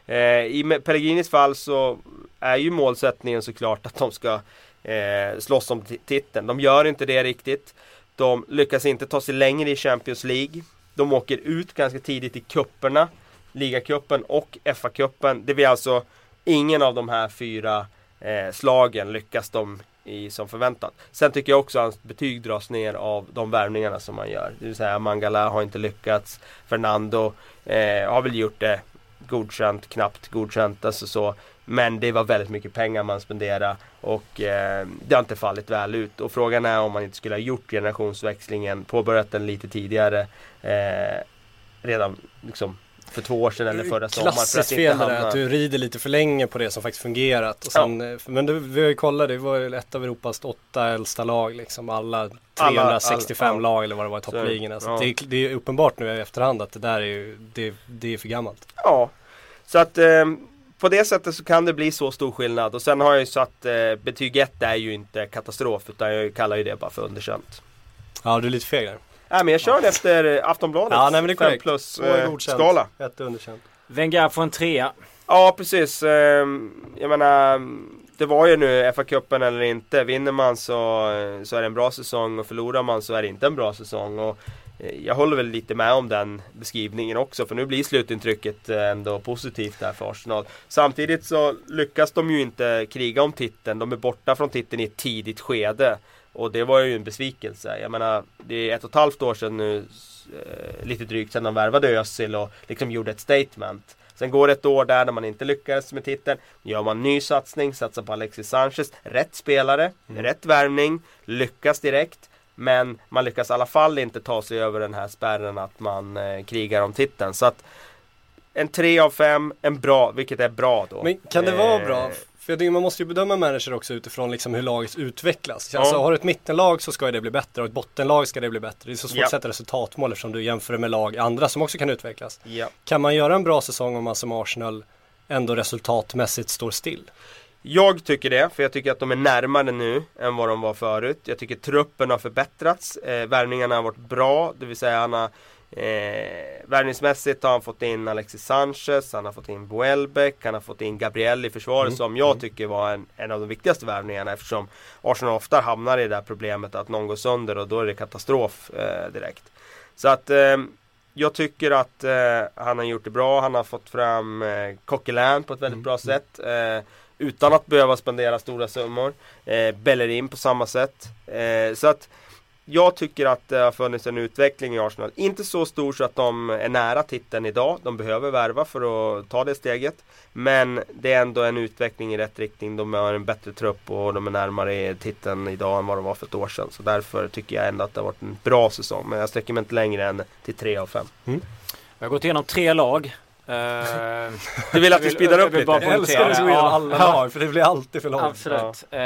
Eh, I Pellegrinis fall så är ju målsättningen såklart att de ska eh, slåss om titeln. De gör inte det riktigt. De lyckas inte ta sig längre i Champions League. De åker ut ganska tidigt i kupperna Ligacupen och FA-cupen. Det blir alltså ingen av de här fyra eh, slagen lyckas de i som förväntat. Sen tycker jag också att hans betyg dras ner av de värvningarna som man gör. Det vill säga Mangala har inte lyckats. Fernando eh, har väl gjort det godkänt, knappt godkänt, alltså så. Men det var väldigt mycket pengar man spenderade och eh, det har inte fallit väl ut. Och frågan är om man inte skulle ha gjort generationsväxlingen, påbörjat den lite tidigare. Eh, redan liksom för två år sedan eller förra sommaren. för Klassiskt inte fel det där att du rider lite för länge på det som faktiskt fungerat. Och sen, eh, Men det, vi har ju kollat, det var ju ett av Europas åtta äldsta lag liksom. Alla 365 alla- ja. lag eller vad det var i toppligorna. Så ja. det, är- det är uppenbart nu i efterhand att det där är ju, det, det är för gammalt. Ja, så att eh, på det sättet så kan det bli så stor skillnad. Och sen har jag ju satt eh, betyg 1 är ju inte katastrof utan jag kallar ju det bara för underkänt. Ja, du är lite feg där. Nej men jag kör det efter eh, Aftonbladets Ja, nej, men det är 5 korrekt. plus eh, skala. Ett underkänt. Wenger får en trea. Ja precis. Eh, jag menar det var ju nu FA-cupen eller inte. Vinner man så, eh, så är det en bra säsong och förlorar man så är det inte en bra säsong. Och jag håller väl lite med om den beskrivningen också för nu blir slutintrycket eh, ändå positivt där för Arsenal. Samtidigt så lyckas de ju inte kriga om titeln. De är borta från titeln i ett tidigt skede. Och det var ju en besvikelse. Jag menar, det är ett och ett halvt år sedan nu, eh, lite drygt sedan de värvade Özil och liksom gjorde ett statement. Sen går det ett år där när man inte lyckades med titeln. Gör man ny satsning, satsar på Alexis Sanchez. Rätt spelare, rätt värvning, lyckas direkt. Men man lyckas i alla fall inte ta sig över den här spärren att man eh, krigar om titeln. Så att en 3 av 5, en bra, vilket är bra då. Men kan det vara Eh, bra? För jag tycker man måste ju bedöma manager också utifrån liksom hur laget utvecklas. Ja. Alltså har du ett mittenlag så ska det bli bättre och ett bottenlag ska det bli bättre. Det är så svårt Ja. att sätta resultatmål eftersom du jämför med lag andra som också kan utvecklas. Ja. Kan man göra en bra säsong om man som Arsenal ändå resultatmässigt står still? Jag tycker det, för jag tycker att de är närmare nu än vad de var förut. Jag tycker truppen har förbättrats. Eh, värvningarna har varit bra, det vill säga han har Eh, värvningsmässigt har han fått in Alexis Sanchez, han har fått in Welbeck, han har fått in Gabriel i försvaret som jag tycker var en, en av de viktigaste värvningarna eftersom Arsenal ofta hamnar i det där problemet att någon går sönder och då är det katastrof eh, direkt. Så att eh, jag tycker att eh, han har gjort det bra, han har fått fram eh, Coquelin på ett väldigt bra sätt. Utan att behöva spendera stora summor. Eh, Bellerin på samma sätt. Eh, så att jag tycker att det har funnits en utveckling i Arsenal. Inte så stor så att de är nära titeln idag. De behöver värva för att ta det steget. Men det är ändå en utveckling i rätt riktning. De har en bättre trupp och de är närmare titeln idag än vad de var för ett år sedan. Så därför tycker jag ändå att det har varit en bra säsong. Men jag sträcker mig inte längre än till 3 av 5. Mm. Vi har gått igenom tre lag. Eh, Du vill att vi Jag speedar jag upp lite? bara Jag älskar går igenom alla Ja. lag för det blir alltid för långt. Absolut. Eh,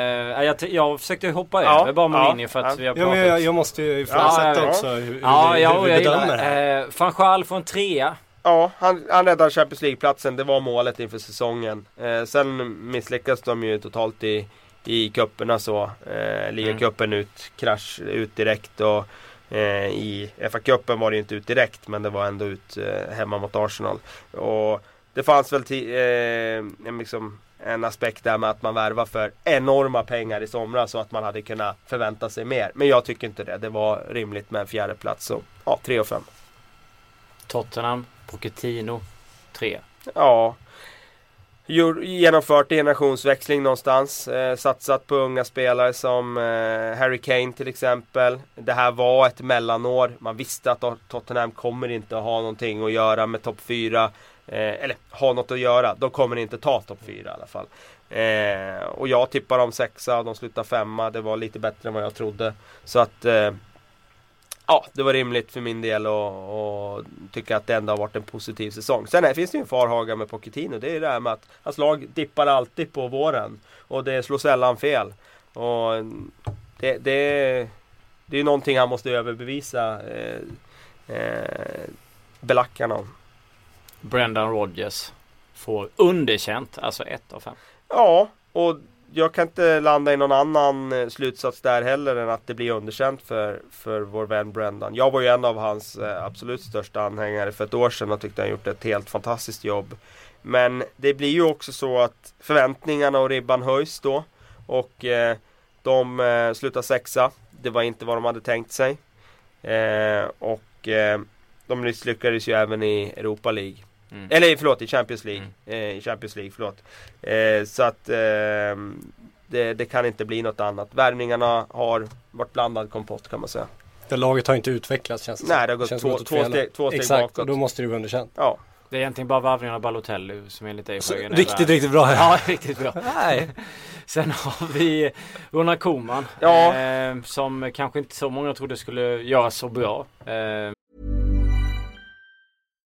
jag, t- jag försökte hoppa Ja, över bara Mourinho ja, för att ja. vi har Ja, pratat. men jag, jag måste ju ifrågasätta Ja, ja, också hur, hur, ja, vi, ja, hur vi jag bedömer det här. eh, Van Schaal får en trea. Ja, han, han räddade Champions League-platsen. Det var målet inför säsongen. Eh, sen misslyckas de ju totalt i, i cuperna så. Eh, Ligacupen ut, krasch ut direkt och Eh, I FA-cupen var det inte ut direkt men det var ändå ut eh, hemma mot Arsenal. Och det fanns väl eh, liksom en aspekt där med att man värvar för enorma pengar i somras så att man hade kunnat förvänta sig mer. Men jag tycker inte det. Det var rimligt med en fjärde plats så ja, 3 och 5. Tottenham, Pochettino, 3. Ja. Genomfört generationsväxling någonstans. Eh, satsat på unga spelare som eh, Harry Kane till exempel. Det här var ett mellanår. Man visste att Tottenham kommer inte ha någonting att göra med topp 4. Eh, eller ha något att göra. De kommer inte ta topp 4 i alla fall. Eh, och jag tippar dem sexa och de slutar femma. Det var lite bättre än vad jag trodde. Så att eh, Ja, det var rimligt för min del och, tycka att det ändå har varit en positiv säsong. Sen här finns det ju en farhaga med Pochettino. Det är det här med att hans lag dippar alltid på våren. Och det slår sällan fel. Och det, det, det är någonting han måste överbevisa eh, eh, belackarna om. Brendan Rodgers får underkänt, alltså 1 av 5. Ja, och jag kan inte landa i någon annan eh, slutsats där heller än att det blir underkänt för, för vår vän Brendan. Jag var ju en av hans eh, absolut största anhängare för ett år sedan och tyckte han gjort ett helt fantastiskt jobb. Men det blir ju också så att förväntningarna och ribban höjs då. Och eh, de eh, slutar sexa. Det var inte vad de hade tänkt sig. Eh, och eh, de misslyckades ju även i Europa League. Mm. Eller förlåt, i Champions League. Mm. Eh, I Champions League, förlåt. Eh, så att eh, det, det, kan inte bli något annat. Värvningarna har varit blandad kompott kan man säga. Det laget har inte utvecklats känns det Nej, det har gått två, två, steg, två steg Exakt, bakåt. och då måste det bli underkänt. Ja. Det är egentligen bara värvningen av Balotelli som är lite i Riktigt, riktigt, riktigt bra. Ja, riktigt bra. Nej. Sen har vi Ronald Koeman. Ja. Eh, som kanske inte så många trodde skulle göra så bra. Eh,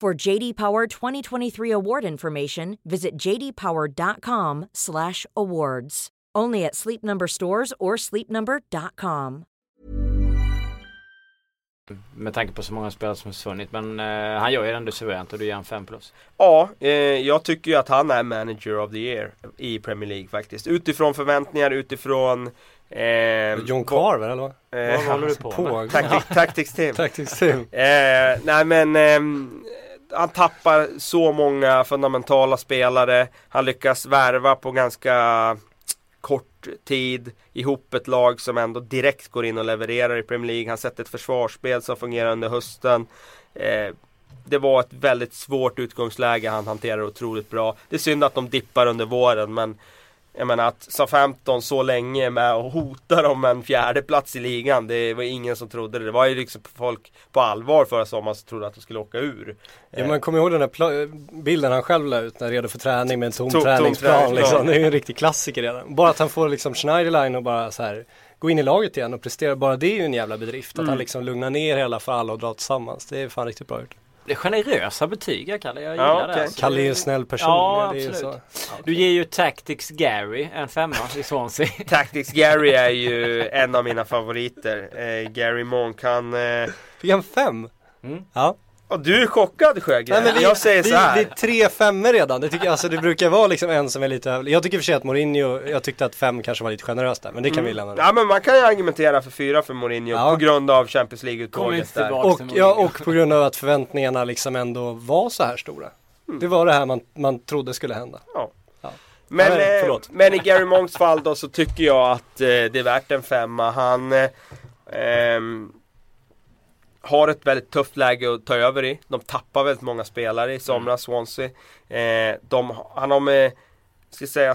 For JD Power 2023 award information, visit jdpower.com/awards. Only at Sleep Number stores or sleepnumber.com. Med tanke på så många spelare som har försvunnit. Men eh, han gör ju ändå suveränt och du ger han 5 plus. Ja, eh, jag tycker ju att han är manager of the year i Premier League faktiskt. Utifrån förväntningar, utifrån Eh, John Carver eller vad? Eh, vad håller du på, på med? Tactics, tactics team. tactics team. Eh, nej men eh, han tappar så många fundamentala spelare. Han lyckas värva på ganska kort tid ihop ett lag som ändå direkt går in och levererar i Premier League. Han sätter ett försvarsspel som fungerar under hösten. Eh, det var ett väldigt svårt utgångsläge han hanterar otroligt bra. Det är synd att de dippar under våren men jag menar att SA-15 så länge med och hotar om en fjärde plats i ligan. Det var ingen som trodde det. Det var ju liksom folk på allvar förra sommaren som trodde att de skulle åka ur. Ja man kommer ihåg den där bilden han själv la ut när redo för träning med en tom, tom träningsplan. Tom liksom. Det är ju en riktig klassiker redan. Bara att han får liksom Schneiderline och bara så här gå in i laget igen och prestera. Bara det är ju en jävla bedrift. Mm. Att han liksom lugnar ner i alla fall och drar tillsammans. Det är fan riktigt bra gjort. Det är generösa betyg Kalle, jag gillar ja, okay. det. Alltså. Kalle är en snäll person. Ja, absolut. Så. Okay. Du ger ju Tactics Gary en femma i Swansea. Tactics Gary är ju en av mina favoriter. Eh, Gary Monk, han... Eh... Fick han fem? Mm. Ja. Och du är chockad Sjögren. Nej, men jag säger så här. Det, är tre femmor redan. Det, tycker, alltså, det brukar vara liksom en som är lite över. Jag tycker för sig att Mourinho, jag tyckte att fem kanske var lite generöst där. Men det kan mm. vi lämna. Ja men man kan ju argumentera för fyra för Mourinho ja. på grund av Champions League-uttåget där. Och, ja, och på grund av att förväntningarna liksom ändå var så här stora. Mm. Det var det här man, man trodde skulle hända. Ja. ja. Men, Nej, eh, men i Gary Monks fall då så tycker jag att eh, det är värt en femma. Han eh, ehm, har ett väldigt tufft läge att ta över i. De tappar väldigt många spelare i somras, mm. Swansea. Eh, de, han har med, ska säga,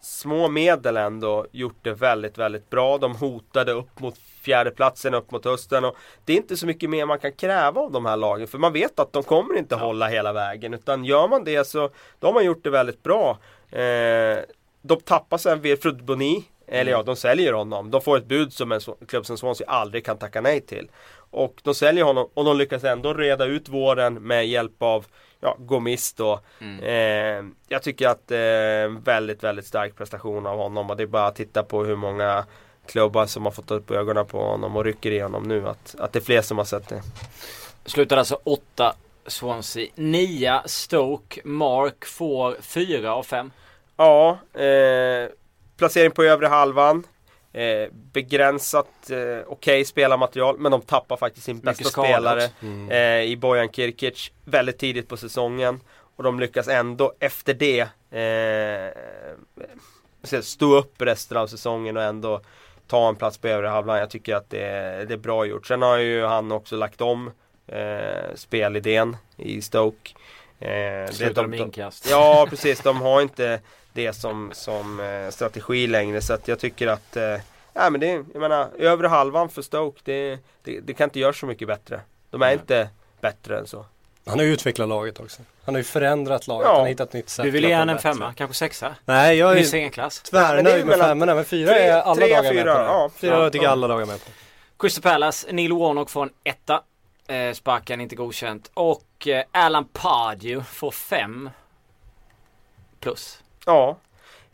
små medel ändå gjort det väldigt, väldigt bra. De hotade upp mot fjärdeplatsen, upp mot hösten. Och det är inte så mycket mer man kan kräva av de här lagen. För man vet att de kommer inte ja. hålla hela vägen. Utan gör man det så, då har man gjort det väldigt bra. Eh, de tappar sen Wilfred Boni eller ja, de säljer honom. De får ett bud som en klubb som Swansea aldrig kan tacka nej till. Och de säljer honom och de lyckas ändå reda ut våren med hjälp av ja, Gomis då. Mm. Eh, jag tycker att det är en väldigt, väldigt stark prestation av honom och det är bara att titta på hur många klubbar som har fått upp ögonen på honom och rycker i honom nu. Att, att det är fler som har sett det. Slutar alltså 8 Swansea. 9 Stoke. Mark får 4 av 5. Ja, eh, placering på övre halvan. Eh, begränsat eh, okej okay spelarmaterial men de tappar faktiskt sin bästa spelare Mm. eh, i Bojan Kirkic väldigt tidigt på säsongen. Och de lyckas ändå efter det eh, stå upp resten av säsongen och ändå ta en plats på övre halvan. Jag tycker att det det är bra gjort. Sen har ju han också lagt om eh, spelidén i Stoke. Eh, Slutar de- med inkast. Ja precis, de har inte det som, som eh, strategi längre så att jag tycker att eh, Nej men det, jag menar, övre halvan för Stoke, det, det, det kan inte göra så mycket bättre. De är Nej. inte bättre än så. Han har ju utvecklat laget också. Han har ju förändrat laget. Ja. Han har hittat ett nytt sätt. Du vill ge han en femma, kanske sexa? Nej, jag är egen klass. Tvärnöjd med femmorna. Men fyra tre- är alla tre, dagar med fyra, på. det. ja. Fyra Ja, tycker ja. alla dagar med på. Crystal Palace, Neil Warnock får en etta. Eh, sparken inte godkänt. Och eh, Alan Pardew får 5 plus. Ja.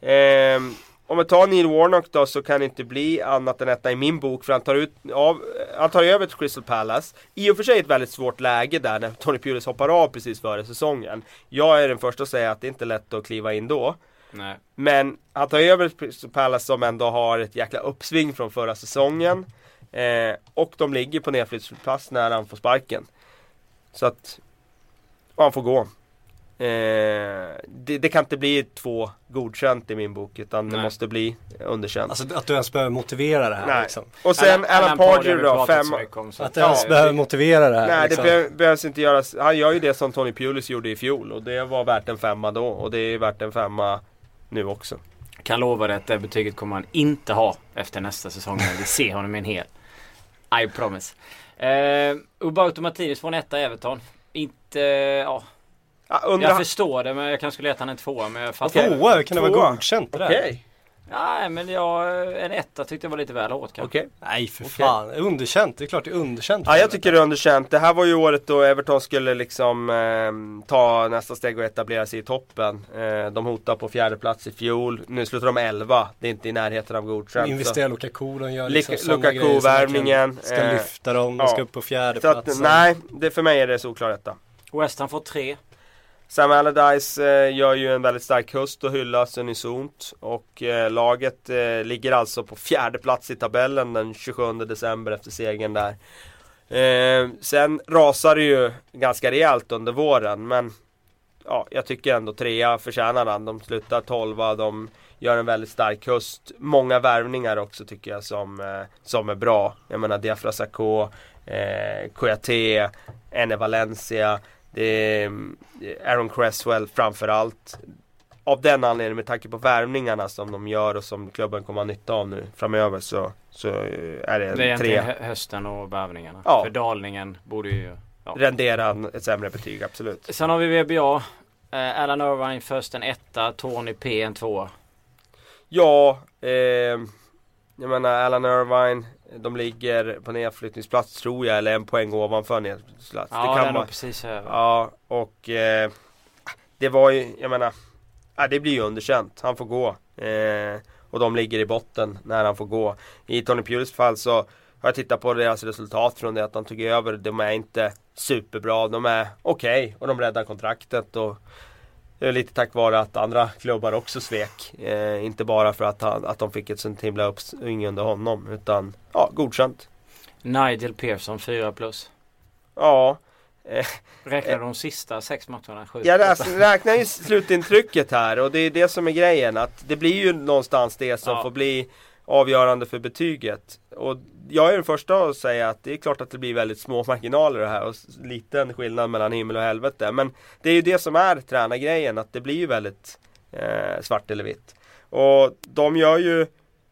Ehm, om vi tar Neil Warnock då så kan det inte bli annat än detta i min bok för han tar, ut, av, han tar över till Crystal Palace. I och för sig ett väldigt svårt läge där när Tony Pulis hoppar av precis före säsongen. Jag är den första att säga att det inte är lätt att kliva in då. Nej. Men han tar över Crystal Palace som ändå har ett jäkla uppsving från förra säsongen. Eh, och de ligger på nedflyttningsplats när han får sparken. Så att, och han får gå. Eh, det, det kan inte bli två godkänt i min bok utan det Nej. måste bli underkänt. Alltså att du ens behöver motivera det här Nej. liksom. och sen Alan, Pardew då, fem... om, Att du ja, ens behöver motivera det här. Nej liksom. det be- behövs inte göras. Han gör ju det som Tony Pulis gjorde i fjol och det var värt en femma då och det är värt en femma nu också. Kan lova dig att det betyget kommer han inte ha efter nästa säsong när vi ser honom i en hel. I promise. Uh, Ubauto Martinez får en etta i Everton. Inte, ja. Ja, under... Jag förstår det men jag kanske skulle gett han en tvåa men jag fattar. Okej. Tvåa, hur kan det vara godkänt? Okej, Nej men jag, en etta tyckte jag var lite väl hårt kanske. okej. Nej för Okej. fan, underkänt. Det är klart det är underkänt. Ja, jag tycker det är underkänt. Det här var ju året då Everton skulle liksom eh, ta nästa steg och etablera sig i toppen. Eh, de hotar på fjärde plats i fjol. Nu slutar de 11. Det är inte i närheten av godkänt. Investera Lukaku, de gör liksom Lukaku-värvningen, Ska eh, lyfta dem, de ja. ska upp på fjärde platsen. nej, det, för mig är det solklar detta. West Ham får tre. Sam Allardyce eh, gör ju en väldigt stark höst och hyllas unisont. Och eh, laget eh, ligger alltså på fjärde plats i tabellen den 27 december efter segern där. Eh, sen rasar det ju ganska rejält under våren men ja, jag tycker ändå trea förtjänar han. De slutar tolva, de gör en väldigt stark höst. Många värvningar också tycker jag som, eh, som är bra. Jag menar Diafra Sakho, eh, Kouyaté, Ene Valencia. Det är mm, Aaron Cresswell framförallt. Av den anledningen med tanke på värvningarna som de gör och som klubben kommer ha nytta av nu framöver så, så är det en Det är tre. hösten och värvningarna. Ja. För dalningen borde ju... Ja. Renderar ett sämre betyg, absolut. Sen har vi VBA. Eh, Alan Irvine först en etta, Tony P en tvåa. Ja, eh, jag menar Alan Irvine, de ligger på nedflyttningsplats tror jag, eller en poäng ovanför nedflyttningsplats. Ja, det kan man. precis över. Ja, och eh, det var ju, jag menar, ja, det blir ju underkänt. Han får gå. Eh, och de ligger i botten när han får gå. I Tony Pulis fall så har jag tittat på deras resultat från det att de tog över. De är inte superbra, de är okej och de räddar kontraktet. Och det är lite tack vare att andra klubbar också svek. Eh, inte bara för att, han, att de fick ett sånt himla uppsving under honom. Utan ja, godkänt. Nigel Pearson 4 plus. Ja. Eh, Räknar de sista sex matcherna? Sju, Jag räknar ju slutintrycket här och det är det som är grejen. Att det blir ju någonstans det som Ja. får bli avgörande för betyget. Och jag är den första att säga att det är klart att det blir väldigt små marginaler det här och liten skillnad mellan himmel och helvete. Men det är ju det som är tränargrejen, att det blir ju väldigt eh, svart eller vitt. Och de gör ju,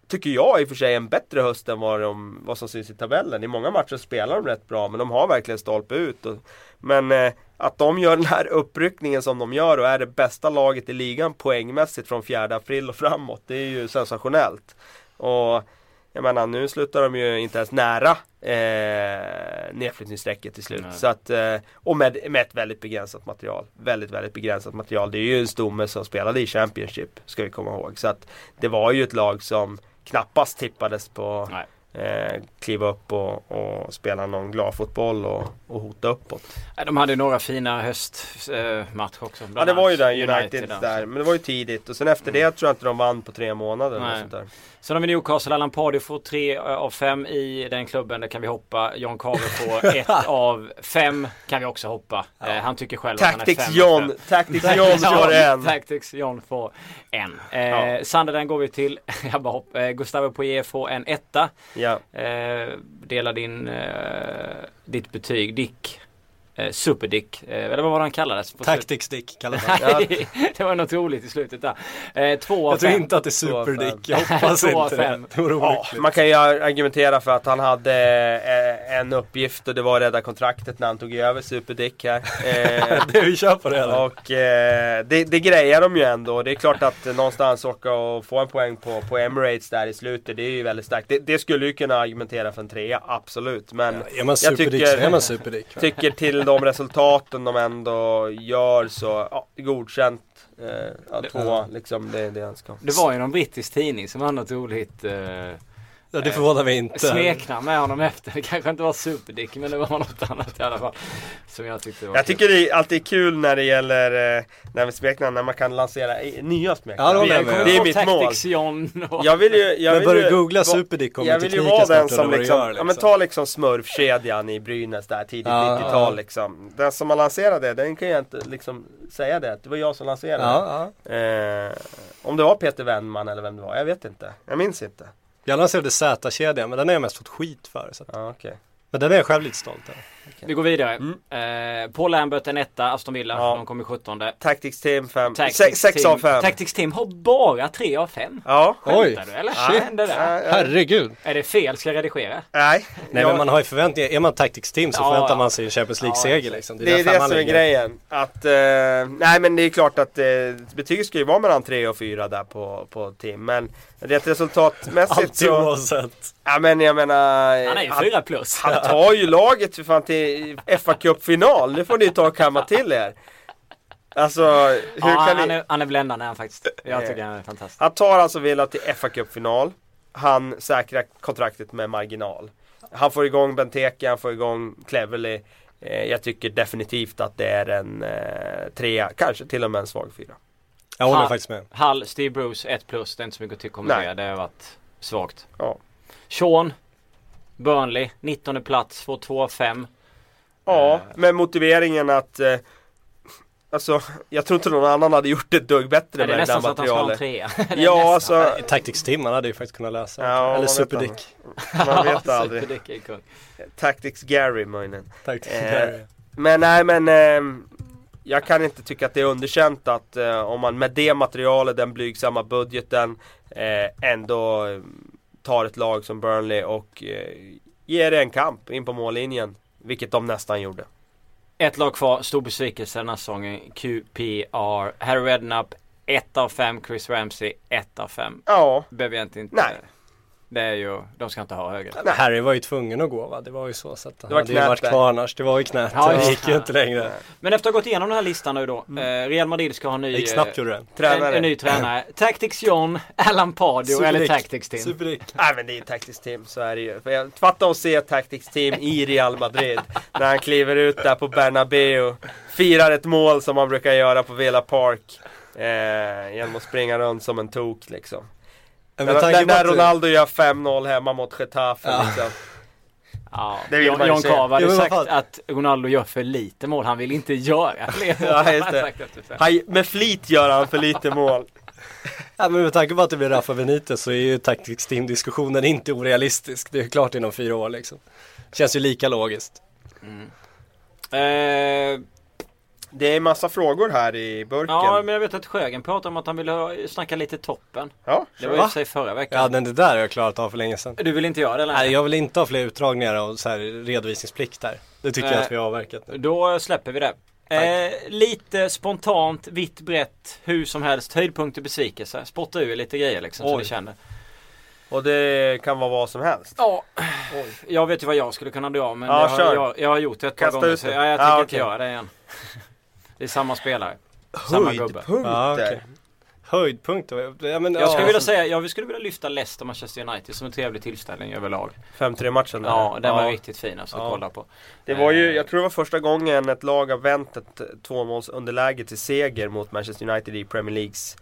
tycker jag i och för sig, en bättre höst än vad, de, vad som syns i tabellen. I många matcher spelar de rätt bra, men de har verkligen stolpe ut. Och, men eh, att de gör den här uppryckningen som de gör och är det bästa laget i ligan poängmässigt från 4 april och framåt. Det är ju sensationellt. Och jag menar nu slutar de ju inte ens nära eh, nedflyttningsstrecket till slut. Nej. Så att, eh, och med, med ett väldigt begränsat material. Väldigt, väldigt begränsat material. Det är ju en stomme som spelade i Championship, ska vi komma ihåg. Så att det var ju ett lag som knappast tippades på Nej. Eh, kliva upp och, och spela någon glad fotboll och, och hota uppåt. De hade några fina höstmatcher också. Ja det var ju där United, där. där, men det var ju tidigt och sen efter det tror jag inte de vann på tre månader Nej. sånt där. Sen har vi Newcastle, Allan Pardew får 3 av 5 i den klubben. Det kan vi hoppa. John Carver får 1 av 5. Kan vi också hoppa. Eh, han tycker själv att han är Tactics 5 John, Tactics John får en. Tactics John får en. Eh, Ja. Sunderland går vi till. Jag bara hopp, eh, Gustavo Poirier får en etta. Ja. Eh, dela din, eh, ditt betyg. Dick. Eh, Superdick. Eh, eller vad var det han kallades? Tactics Dick kallas han. Det var något roligt i slutet där. Eh, två av Jag tror fem. inte att det är Superdick. Jag hoppas Två av inte det. fem. Det vore Ja, man kan ju argumentera för att han hade eh, en uppgift och det var att rädda kontraktet när han tog över Superdick här. Eh, det vi kör på det eller? och eh, det, det grejer de ju ändå. Det är klart att någonstans åka och få en poäng på, på Emirates där i slutet, det är ju väldigt starkt. Det, det skulle ju kunna argumentera för en trea, absolut. Men Är man jag Superdick så är man Superdick. tycker till de resultaten de ändå gör så, ja, godkänt. Eh, ja, två, liksom, det är det han ska. Det var ju någon brittisk tidning som hade något roligt eh, Ja, det förvånar mig inte. smeknamn med honom efter. Det kanske inte var Superdick men det var något annat i alla fall. Som jag tyckte var Jag kul. tycker det är alltid kul när det gäller eh, när vi smeknamn, när man kan lansera nya smeknamn. Ja, det det, jag med. är- det mitt mål. John och... Jag vill ju, jag Men du googla va- Superdick kommer Jag vill ju vara den snart som liksom, gör, ja men liksom. ta liksom smurfkedjan i Brynäs där tidigt Ja, 90-tal ja. liksom. Den som har lanserat det, den kan jag inte liksom säga det. Det var jag som lanserade Ja, ja. det. Eh, om det var Peter Wennman eller vem det var, jag vet inte. Jag minns inte. Jag lanserade Z-kedjan men den har jag mest fått skit för. Så att, Ja, okej. men den är jag själv lite stolt över. Vi går vidare. Mm. Eh, Paul Lambert en etta, Aston Villa. Ja. De kommer 17. Tactics Team 5, Tactics 6 Team- av 5. Tactics Team har bara 3 av 5. Ja. Oj. Skämtar du eller? Ja. Vad hände där? Herregud. Är det fel? Ska jag redigera? Nej. Nej Jag- men man har ju förväntningar. Är man Tactics Team så Ja, förväntar man sig en Champions League-seger liksom. Det är det man som är grejen. Att, eh, nej men det är klart att eh, betyg ska ju vara mellan 3 och 4 där på, på Tim. Men rent resultatmässigt Alltid så... oavsett. Ja men jag menar... Han är ju han, 4 plus. han tar ju laget för fan till fa Cup-final. Nu får ni ta och kamma till er. Alltså, hur Ja, kan han, ni... är, han är bländande han faktiskt. Jag tycker han är fantastisk. Han tar alltså Villa till fa Cup-final. Han säkrar kontraktet med marginal. Han får igång Benteke, han får igång Cleverly. Eh, jag tycker definitivt att det är en eh, trea, kanske till och med en svag fyra. Jag håller Ha. faktiskt med. Hall, Steve Bruce 1 plus. Det är inte så mycket att kommentera. Nej. Det har varit svagt. Ja. Sean. Burnley. 19 plats. Får 2 av 5. Ja, Eh. med motiveringen att eh, Alltså, jag tror inte någon annan hade gjort ett dugg bättre Det är med det där nästan så att han ska ha en materialet. trea. Är Ja, nästan. alltså, Tactics Team man hade ju faktiskt kunnat läsa. Ja, Eller Superdick. man vet aldrig. Superdick är kung. Tactics Gary möjligen. Tactics Eh, Gary. Men nej men ehm, Jag kan inte tycka att det är underkänt att eh, om man med det materialet, den blygsamma budgeten eh, ändå eh, tar ett lag som Burnley och eh, ger det en kamp in på mållinjen. Vilket de nästan gjorde. Ett lag kvar, stor besvikelse den här säsongen. QPR. Harry Redknapp 1 av 5. Chris Ramsey 1 av 5. Ja, Behöver jag inte, inte Nej. Det är ju, de ska inte ha högre. Nej. Harry var ju tvungen att gå va? Det var ju så. så att han Det var hade ju varit där. kvar annars. Det var ju knät. Ja, det gick ju inte längre. Men efter att ha gått igenom den här listan nu då. Eh, Real Madrid ska ha en ny, Det gick eh, snabbt gjorde det. en, tränare. en ny tränare. Tactics John, Alan Pardew eller Superdick. Tactics Team. Superdick. Nej men det är ju Tactics Team, så är det ju. För jag fattar att se Tactics Team i Real Madrid. när han kliver ut där på Bernabeu. Firar ett mål som man brukar göra på Vela Park. Eh, genom att springa runt som en tok liksom. Men När, när, Ronaldo gör 5-0 hemma mot Getafe Ja. liksom. Ja, Det vill John, John. Carver hade sagt fan. att Ronaldo gör för lite mål. Han vill inte göra fler mål. Ja, just Han med flit gör han för lite mål. Ja, men med tanke på att det blir Rafa Benitez så är ju Tactics Team-diskussionen inte orealistisk. Det är klart inom fyra år liksom. Känns ju lika logiskt. Eh, Det är massa frågor här i burken. ja, men jag vet att Sjögren pratade om att han ville snacka lite toppen. Ja, Det var ju sig förra veckan. Ja, den det där har jag klarat av för länge sedan. Du vill inte göra det längre? Nej, jag vill inte ha fler utdragningar och så här redovisningsplikt där. Det tycker jag Nej. att vi har avverkat nu. Då släpper vi det. Eh, lite spontant, vitt brett, hur som helst, höjdpunkter, besvikelse. Spotta ur lite grejer liksom så Oj. ni känner. Och det kan vara vad som helst. Ja, jag vet ju vad jag skulle kunna dra men Ja, jag, har, jag, jag har gjort det ett par Kasta gånger ut så jag, jag Ja, tänker inte okej. göra det igen. Det är samma spelare. Samma gubbe. Höjdpunkter. Ja, okej. Höjdpunkt då? Ja, men, Jag skulle ja, vilja säga, jag skulle vilja lyfta Leicester Manchester United som en trevlig tillställning överlag. 5-3 matchen där. Ja, den var riktigt fin alltså att Ja. kolla på. Det var ju, Eh, jag tror det var första gången ett lag har vänt ett 2-0 underläge till seger mot Manchester United i Premier Leagues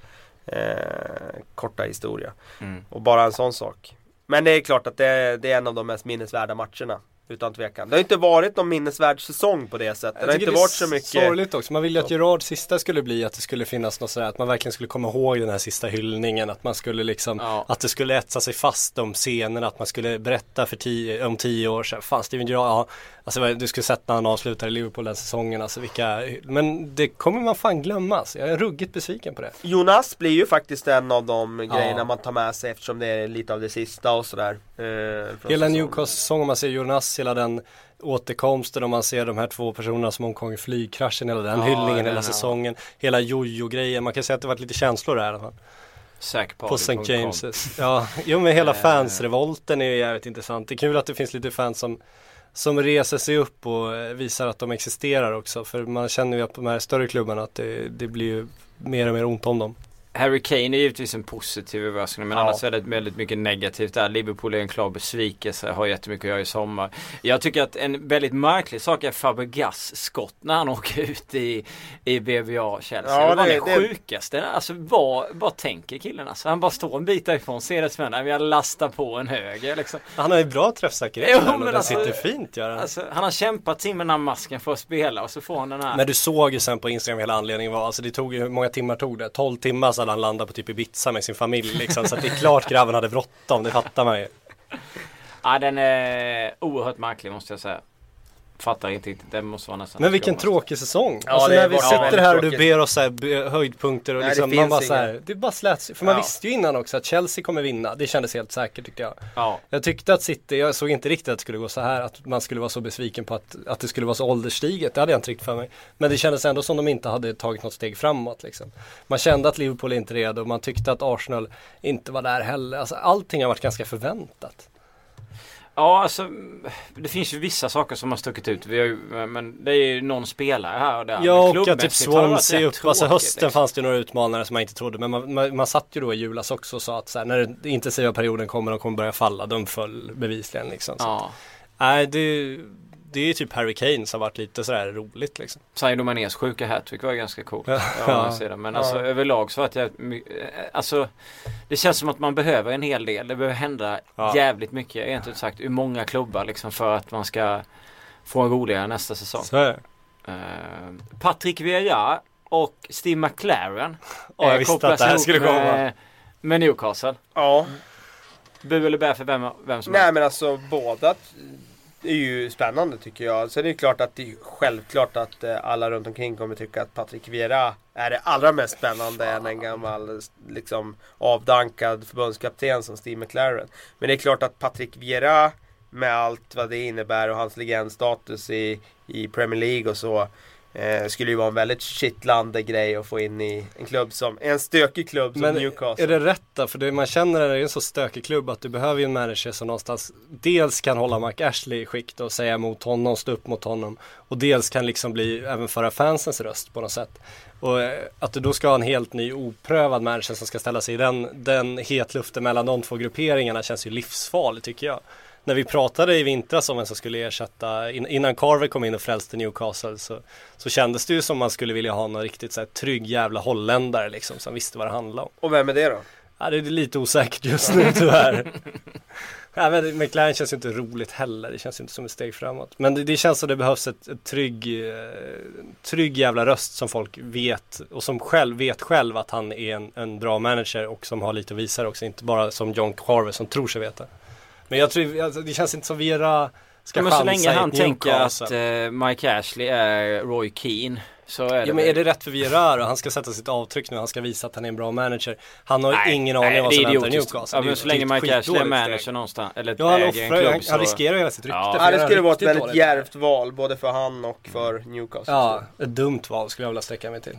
eh, korta historia. Mm. Och bara en sån sak. Men det är klart att det det är en av de mest minnesvärda matcherna. Utan tvekan. Det har inte varit någon minnesvärd säsong på det sättet. Det har inte varit så mycket. sorgligt också. Man ville ju att Gerards sista skulle bli att det skulle finnas något sådär, att man verkligen skulle komma ihåg den här sista hyllningen. Att man skulle liksom, Ja. att det skulle etsa sig fast de scenerna, att man skulle berätta för tio, om tio år sedan. Fan Steven Gerrard, ja. Alltså du skulle sett när han avslutade i Liverpool den säsongen, alltså vilka, men det kommer man fan glömma. Alltså. Jag är ruggigt besviken på det. Jonas blir ju faktiskt en av de Ja. grejerna man tar med sig eftersom det är lite av det sista och sådär. Eh, Hela säsongen. Newcastle-säsongen, om man ser Jonas, hela den återkomsten, om man ser de här två personerna som omkom i flygkraschen, hela den Ja, hyllningen, den, hela ja. säsongen, hela jojo-grejen. Man kan säga att det varit lite känslor där i alla fall. På St. James's. Ja, jo men hela Eh. fansrevolten är ju jävligt intressant. Det är kul att det finns lite fans som som reser sig upp och eh, visar att de existerar också. För man känner ju att på de här större klubbarna att det, det blir ju mer och mer ont om dem. Harry Kane är givetvis en positiv överraskning men Ja. annars det väldigt mycket negativt där. Liverpool är en klar besvikelse, har jättemycket att göra i sommar. Jag tycker att en väldigt märklig sak är Fabregas skott när han åker ut i, i BBA Chelsea. Ja, det var det- det, sjukaste. Alltså vad, vad tänker killen alltså? Han bara står en bit därifrån, ser det som händer. Jag lastar på en höger liksom. Han har ju bra träffsäkerhet Jo, men den alltså- sitter fint gör han. Alltså, han har kämpat sig med den här masken för att spela och så får han den här. Men du såg ju sen på Instagram hela anledningen var, alltså det tog ju, hur många timmar tog det? 12 timmar så hade han landat på typ Ibiza med sin familj liksom. Så att det är klart grabben hade bråttom, det fattar man ju. Ja, den är oerhört märklig måste jag säga. Fattar inte riktigt. Den måste vara nästan Men vilken tråkig säsong. Ja, alltså det när vi sitter här och du ber oss så här, höjdpunkter och Nej, liksom, det man bara så här, det bara släts. För man Ja. visste ju innan också att Chelsea kommer vinna. Det kändes helt säkert tyckte jag. Ja. Jag tyckte att City, jag såg inte riktigt att det skulle gå så här, att man skulle vara så besviken på att, att det skulle vara så ålderstiget. Det hade jag inte riktigt för mig. Men det kändes ändå som de inte hade tagit något steg framåt liksom. Man kände att Liverpool är inte redo, man tyckte att Arsenal inte var där heller. Alltså allting har varit ganska förväntat. Ja, alltså det finns ju vissa saker som har stuckit ut. Vi har ju, men det är ju någon spelare här och där. Ja och att typ Swansea upp, alltså hösten liksom. fanns det några utmanare som man inte trodde men man, man, man satt ju då i julas också och sa att så här, när den intensiva perioden kommer de kommer börja falla, de föll bevisligen liksom. Så. Ja. Nej det, det är ju typ Harry Kane som har varit lite sådär roligt liksom. Sadio Manés sjuka hattrick var ganska coolt. Ja. Ja, man ser det. Men alltså överlag så att jag, alltså det känns som att man behöver en hel del. Det behöver hända Ja. jävligt mycket, rent ut sagt, ur många klubbar liksom för att man ska få en roligare nästa säsong. Så är det. Eh, Patrick Vieira och Steve McLaren Ja, jag eh, visste kopplas att det här skulle komma. med, med Newcastle. Ja. Bu eller bä för vem, vem som Nej helst. men alltså båda är ju spännande tycker jag. Sen är det klart att det är självklart att eh, alla runt omkring kommer tycka att Patrik Vieira är det allra mest spännande än en gammal liksom avdankad förbundskapten som Steve McLaren. Men det är klart att Patrik Vieira med allt vad det innebär och hans legendstatus i, i Premier League och så eh, skulle ju vara en väldigt kittlande grej att få in i en klubb som, en stökig klubb som Men Newcastle. är det rätt då? För det man känner när det är en så stökig klubb att du behöver ju en manager som någonstans dels kan hålla Mark Ashley i skick och säga emot honom, stå upp mot honom och dels kan liksom bli även föra fansens röst på något sätt. Och eh, att du då ska ha en helt ny oprövad manager som ska ställa sig i den, den hetluften mellan de två grupperingarna känns ju livsfarligt tycker jag. När vi pratade i vintras om vem som skulle ersätta, in, innan Carver kom in och frälste Newcastle så, så kändes det ju som man skulle vilja ha någon riktigt så här, trygg jävla holländare liksom som visste vad det handlade om. Och vem är det då? Ja, det är lite osäkert just nu tyvärr. ja, men McLaren känns ju inte roligt heller. Det känns ju inte som ett steg framåt. Men det, det känns som det behövs ett, ett trygg, eh, trygg jävla röst som folk vet och som själv vet själv att han är en, en bra manager och som har lite att visa också. Inte bara som John Carver som tror sig veta. Men jag tror, alltså, det känns inte som Vera ska Ja, men så länge han tänker att eh, Mike Ashley är Roy Keane så är det Ja men är det rätt för Vieira Han ska sätta sitt avtryck nu, han ska visa att han är en bra manager Han har ju Nej, ingen aning om vad som är väntar i. Newcastle Ja, men så länge Mike Ashley är manager steg. någonstans eller Ja han äger en offrar, klubb han, så... han riskerar ju hela sitt rykte Ja. det skulle vara ett väldigt dåligt. djärvt val både för han och för Newcastle. Ja, ett dumt val skulle jag vilja sträcka mig till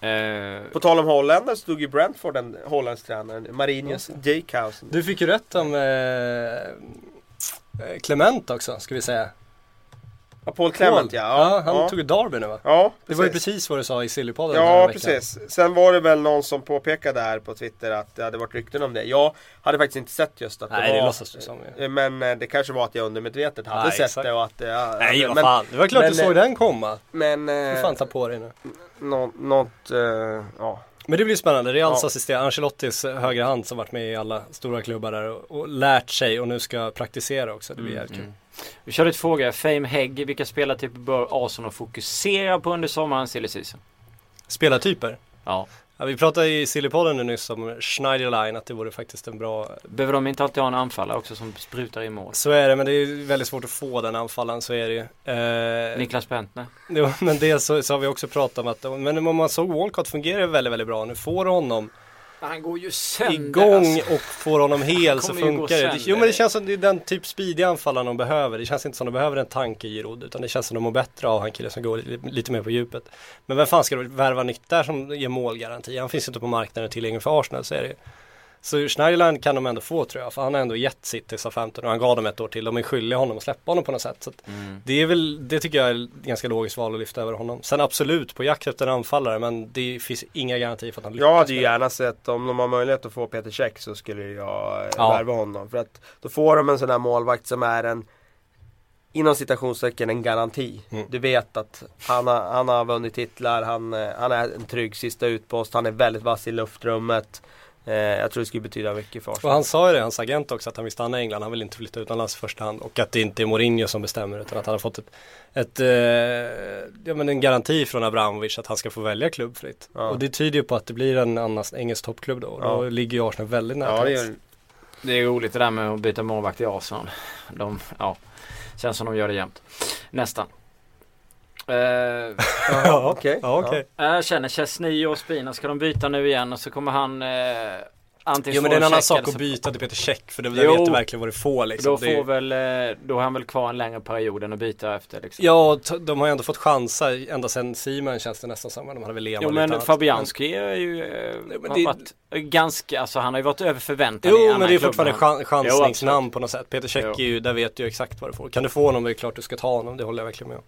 Eh, På tal om holländare så stod ju Brentford en holländsk tränare, Marinus Dijkhuizen. Du fick ju rätt om eh, eh, Clement också, ska vi säga. Ja, Paul Clement ja. Ja, han ja. tog ett Derby nu va? Ja, Det var ju precis vad du sa i Sillypodden den Ja precis. Sen var det väl någon som påpekade här på Twitter att det hade varit rykten om det. Jag hade faktiskt inte sett just att Nej, det det var låtsas du som. Ja. Men eh, det kanske var att jag undermedvetet hade Nej, sett exakt. det och att det... ja, Nej vad men, fan, det var klart men, du såg eh, den komma. Men... Du Eh, fan ta på dig nu. nå, något... Eh, ja. Men det blir spännande. Reals Ja. assisterande, Ancelottis högra hand som varit med i alla stora klubbar där och, och lärt sig och nu ska praktisera också. Det blir jävligt kul. mm. Vi kör lite frågor. Fame Hägg. Vilka spelartyper bör Arsenal fokusera på under sommaren silly season? Spelartyper. Ja. Ja, vi pratade i Sillypodden nu nyss om Schneiderline att det vore faktiskt en bra Behöver de inte alltid ha en anfallare också som sprutar i mål? Så är det men det är väldigt svårt att få den anfallaren så är det ju. Eh, Niklas Bentner. jo, men det så, så har vi också pratat om att men om man såg Walcott fungerar väldigt väldigt bra. Nu får honom Han går ju sönder igång alltså. och får honom hel så funkar det. Jo men det känns som det är den typ speediga anfallaren de behöver. Det känns inte som de behöver en tanke i Giroud utan det känns som de mår bättre av han killen som går li- lite mer på djupet. Men vem fan ska du värva nytt där som ger målgaranti? Han finns inte på marknaden tillgänglig för Arsenal så är det ju. Så Schneiderline kan de ändå få tror jag för han har ändå gett sitt till SA-15 och han gav dem ett år till. De är skyldiga honom att släppa honom på något sätt. Så Mm. det är väl, det tycker jag är ett ganska logiskt val att lyfta över honom. Sen absolut på jakt efter en anfallare men det finns inga garantier för att han lyckas. Jag hade ju gärna sett, om de har möjlighet att få Peter Käck så skulle jag eh, Ja. värva honom. För att då får de en sån här målvakt som är en Inom citationstecken en garanti. Mm. Du vet att han har, han har vunnit titlar, han, eh, han är en trygg sista utpost, han är väldigt vass i luftrummet. Eh, jag tror det skulle betyda mycket för Och Arsenal. han sa ju det, hans agent också, att han vill stanna i England. Han vill inte flytta utomlands i första hand. Och att det inte är Mourinho som bestämmer utan att han har fått ett, ett eh, ja, men en garanti från Abramovic att han ska få välja klubb fritt. Ja. Och det tyder ju på att det blir en annan engelsk toppklubb då. Och Då Ja. ligger ju Arsenal väldigt nära Ja, det gör Det är roligt det där med att byta målvakt i Arsenal. De, ja, känns som de gör det jämt. Nästan. Eh, Ja, okej. Ja, okej. jag känner Chesney och Spina, ska de byta nu igen och så kommer han eh, antingen Jo men det är en annan check sak att byta till Peter Käck för Jo. vet du verkligen vad du får liksom. Då Det är- får väl, eh, då har han väl kvar en längre period än att byta efter liksom. Ja, de har ju ändå fått chansa ända sedan Simon känns det nästan som. De hade väl Jo men. Fabianski är ju eh, Jo, men har det- varit ganska, alltså han har ju varit över förväntan Jo men det är fortfarande Han- chan- chansningsnamn Jo, på något sätt. Peter Käck Jo. är ju, där vet du ju exakt vad du får. Kan du få honom är det klart du ska ta honom, det håller jag verkligen med om.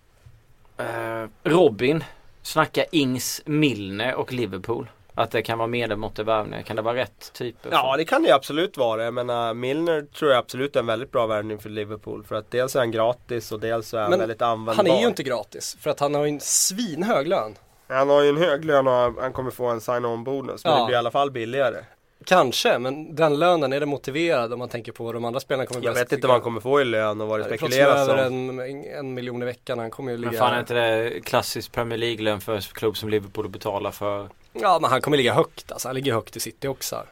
Eh, Robin snackar Ings, Milner och Liverpool. Att det kan vara medelmåttig värvning. Kan det vara rätt typer? Ja det kan det ju absolut vara. Jag menar Milner tror jag absolut är en väldigt bra värvning för Liverpool. För att dels är han gratis och dels är han Men väldigt användbar. Han är ju inte gratis för att han har ju en svinhög lön. Han har ju en hög lön och han kommer få en sign-on bonus. Men Ja. det blir i alla fall billigare. Kanske, men den lönen, är det motiverad om man tänker på vad de andra spelarna kommer Jag vet inte vad han kommer få i lön och vad det spekuleras över om. en, en miljon i veckan, han kommer ju ligga Men fan är inte det klassisk Premier League-lön för en klubb som Liverpool att betala för? Ja men han kommer ligga högt alltså, han ligger högt i City också.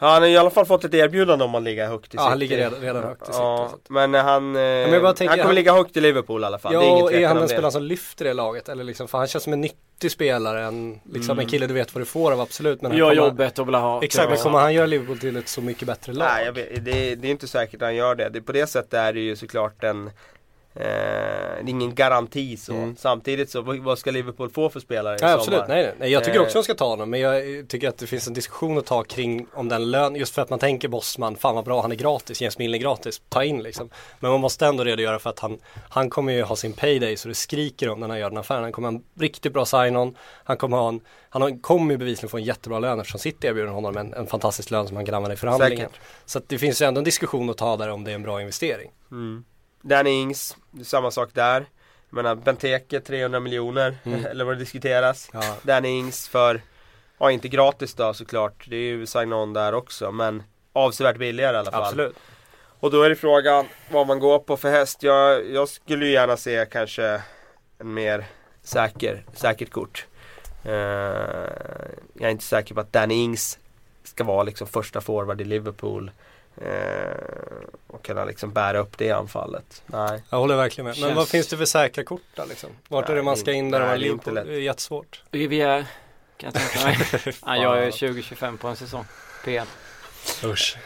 Han har i alla fall fått ett erbjudande om att ligga högt i Ja City. han ligger redan, redan högt i City. Ja, så men han, eh, jag bara tänker, han kommer han- ligga högt i Liverpool i alla fall. det är Ja, och är han en spelare som lyfter det laget? Eller liksom, för han känns som en nyttig spelare, en, liksom Mm. en kille du vet vad du får av absolut. Men han Gör kommer, jobbet och vill ha... Exakt, men Ja. kommer han göra Liverpool till ett så mycket bättre lag? Nej, jag vet, det, det är inte säkert att han gör det. det. På det sättet är det ju såklart en Eh, ingen garanti så. Mm. Samtidigt så, vad ska Liverpool få för spelare i Ja, sommar? absolut, nej, nej, nej. Jag tycker Eh. också de ska ta honom men jag tycker att det finns en diskussion att ta kring om den lön, just för att man tänker Bosman, fan vad bra han är gratis, James Milner är gratis, ta in liksom. Men man måste ändå redogöra för att han, han kommer ju ha sin payday så det skriker om när han gör den affären. Han kommer ha en riktigt bra sign-on, han kommer ha en, han kommer ju bevisligen få en jättebra lön eftersom City erbjuder honom en, en fantastisk lön som han kan använda i förhandlingen. Säkert. Så att det finns ju ändå en diskussion att ta där om det är en bra investering. Mm. Danny Ings, det är samma sak där. Jag menar Benteke 300 miljoner, Mm. eller vad det diskuteras. Ja. Danny Ings för, ja inte gratis då såklart, det är ju sign-on där också men avsevärt billigare i alla fall. Absolut. Och då är det frågan vad man går på för häst. Jag, jag skulle ju gärna se kanske en mer säker, säkert kort. Eh, jag är inte säker på att Danny Ings ska vara liksom första forward i Liverpool. Eh, och kunna liksom bära upp det anfallet. Nej. Jag håller verkligen med. Men Känns- vad finns det för säkra kort då liksom? Vart är Nej, det man ska in där nej, det är inte lätt. Det är jättesvårt. Rivière kan jag tänka mig. ja, jag är 20-25 på en säsong. PL. Usch.